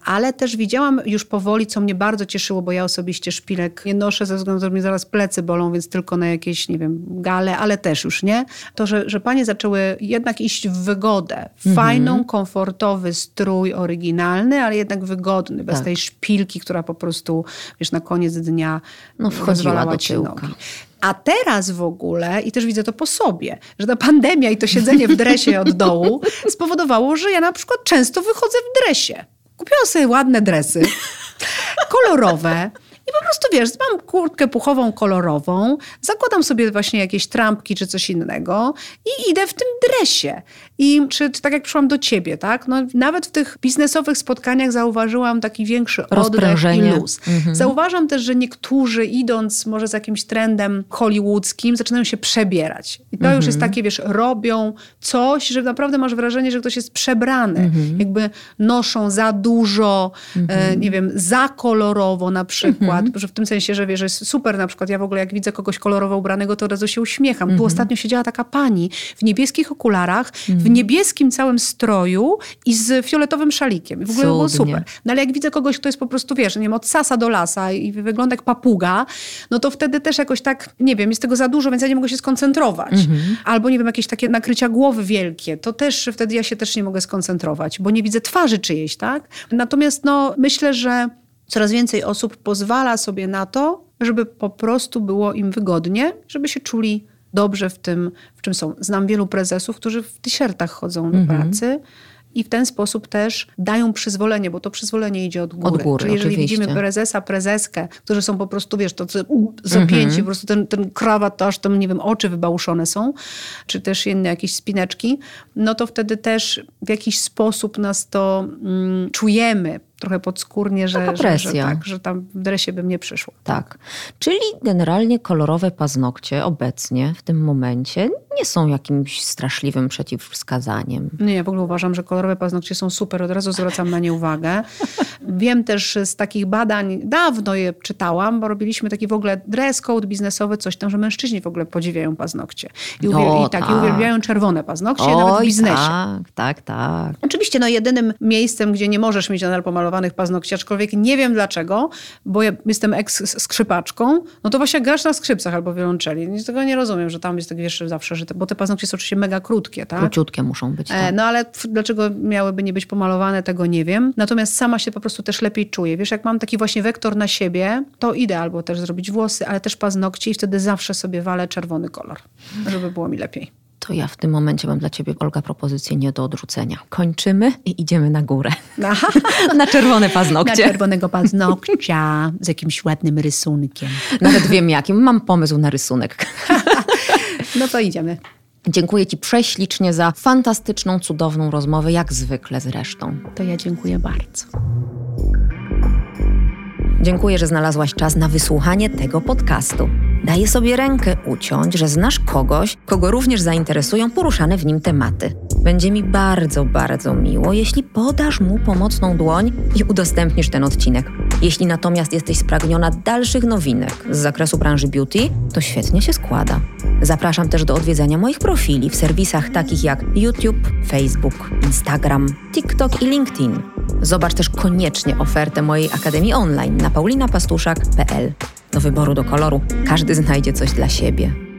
Ale też widziałam już powoli, co mnie bardzo cieszyło, bo ja osobiście szpilek nie noszę ze względu że mnie zaraz plecy bolą, więc tylko na jakieś, nie wiem, gale, ale też już nie. To, że, że panie zaczęły jednak iść w wygodę. Mhm. Fajną, mm -hmm. komfortowy strój oryginalny, ale jednak wygodny, bez tak. tej szpilki, która po prostu wiesz, na koniec dnia no, wchodziła do tyłka. A teraz w ogóle, i też widzę to po sobie, że ta pandemia i to siedzenie w dresie od dołu spowodowało, że ja na przykład często wychodzę w dresie. Kupiłam sobie ładne dresy, kolorowe, i po prostu wiesz, mam kurtkę puchową kolorową, zakładam sobie właśnie jakieś trampki czy coś innego i idę w tym dresie. I czy, czy tak jak przyszłam do ciebie, tak? No, nawet w tych biznesowych spotkaniach zauważyłam taki większy oddech i luz. Mhm. Zauważam też, że niektórzy idąc może z jakimś trendem hollywoodzkim zaczynają się przebierać. I to mhm. już jest mhm. takie, wiesz, robią coś, że naprawdę masz wrażenie, że ktoś jest przebrany. Mhm. Jakby noszą za dużo, e, mhm. nie wiem, za kolorowo na przykład przykład, że w tym sensie, że wiesz, że jest super na przykład, ja w ogóle jak widzę kogoś kolorowo ubranego, to od razu się uśmiecham. Tu ostatnio siedziała taka pani w niebieskich okularach, w niebieskim całym stroju i z fioletowym szalikiem. I w ogóle było super. No ale jak widzę kogoś, kto jest po prostu, wiesz, nie wiem, od sasa do lasa i wygląda jak papuga, no to wtedy też jakoś tak, nie wiem, jest tego za dużo, więc ja nie mogę się skoncentrować. Mhm. Albo, nie wiem, jakieś takie nakrycia głowy wielkie, to też wtedy ja się też nie mogę skoncentrować, bo nie widzę twarzy czyjejś, tak? Natomiast no, myślę, że coraz więcej osób pozwala sobie na to, żeby po prostu było im wygodnie, żeby się czuli dobrze w tym, w czym są. Znam wielu prezesów, którzy w t-shirtach chodzą do mhm. pracy i w ten sposób też dają przyzwolenie, bo to przyzwolenie idzie od góry. Od góry Czyli jeżeli oczywiście. widzimy prezesa, prezeskę, którzy są po prostu, wiesz, to zapięci, mhm. po prostu ten, ten krawat, to aż tam, nie wiem, oczy wybałuszone są, czy też inne jakieś spineczki, no to wtedy też w jakiś sposób nas to mm, czujemy trochę podskórnie, że, że, że, tak, że tam w dresie bym nie przyszło. Tak. Czyli generalnie kolorowe paznokcie obecnie, w tym momencie, nie są jakimś straszliwym przeciwwskazaniem. Nie, ja w ogóle uważam, że kolorowe paznokcie są super, od razu zwracam na nie uwagę. Wiem też z takich badań, dawno je czytałam, bo robiliśmy taki w ogóle dress code biznesowy, coś tam, że mężczyźni w ogóle podziwiają paznokcie. I, uwiel- o, i tak, tak, i uwielbiają czerwone paznokcie, Oj, nawet w biznesie. Tak, tak, tak. Oczywiście no jedynym miejscem, gdzie nie możesz mieć nadal pomalowanych paznokci, aczkolwiek nie wiem dlaczego, bo ja jestem eks-skrzypaczką, no to właśnie grasz na skrzypcach albo wiolonczeli. Tego nie rozumiem, że tam jest tak wiesz zawsze, że te, bo te paznokcie są oczywiście mega krótkie, tak? Króciutkie muszą być, e, tak. No ale dlaczego miałyby nie być pomalowane, tego nie wiem. Natomiast sama się po prostu też lepiej czuję. Wiesz, jak mam taki właśnie wektor na siebie, to idę albo też zrobić włosy, ale też paznokcie i wtedy zawsze sobie walę czerwony kolor, żeby było mi lepiej. To ja w tym momencie mam dla ciebie, Olga, propozycję nie do odrzucenia. Kończymy i idziemy na górę. Aha. na czerwone paznokcie. Na czerwonego paznokcia z jakimś ładnym rysunkiem. Nawet wiem jakim. Mam pomysł na rysunek. no to idziemy. Dziękuję Ci prześlicznie za fantastyczną, cudowną rozmowę, jak zwykle zresztą. To ja dziękuję bardzo. Dziękuję, że znalazłaś czas na wysłuchanie tego podcastu. Daję sobie rękę uciąć, że znasz kogoś, kogo również zainteresują poruszane w nim tematy. Będzie mi bardzo, bardzo miło, jeśli podasz mu pomocną dłoń i udostępnisz ten odcinek. Jeśli natomiast jesteś spragniona dalszych nowinek z zakresu branży beauty, to świetnie się składa. Zapraszam też do odwiedzania moich profili w serwisach takich jak YouTube, Facebook, Instagram, TikTok i LinkedIn. Zobacz też koniecznie ofertę mojej Akademii Online na paulinapastuszak.pl. Do wyboru do koloru każdy znajdzie coś dla siebie.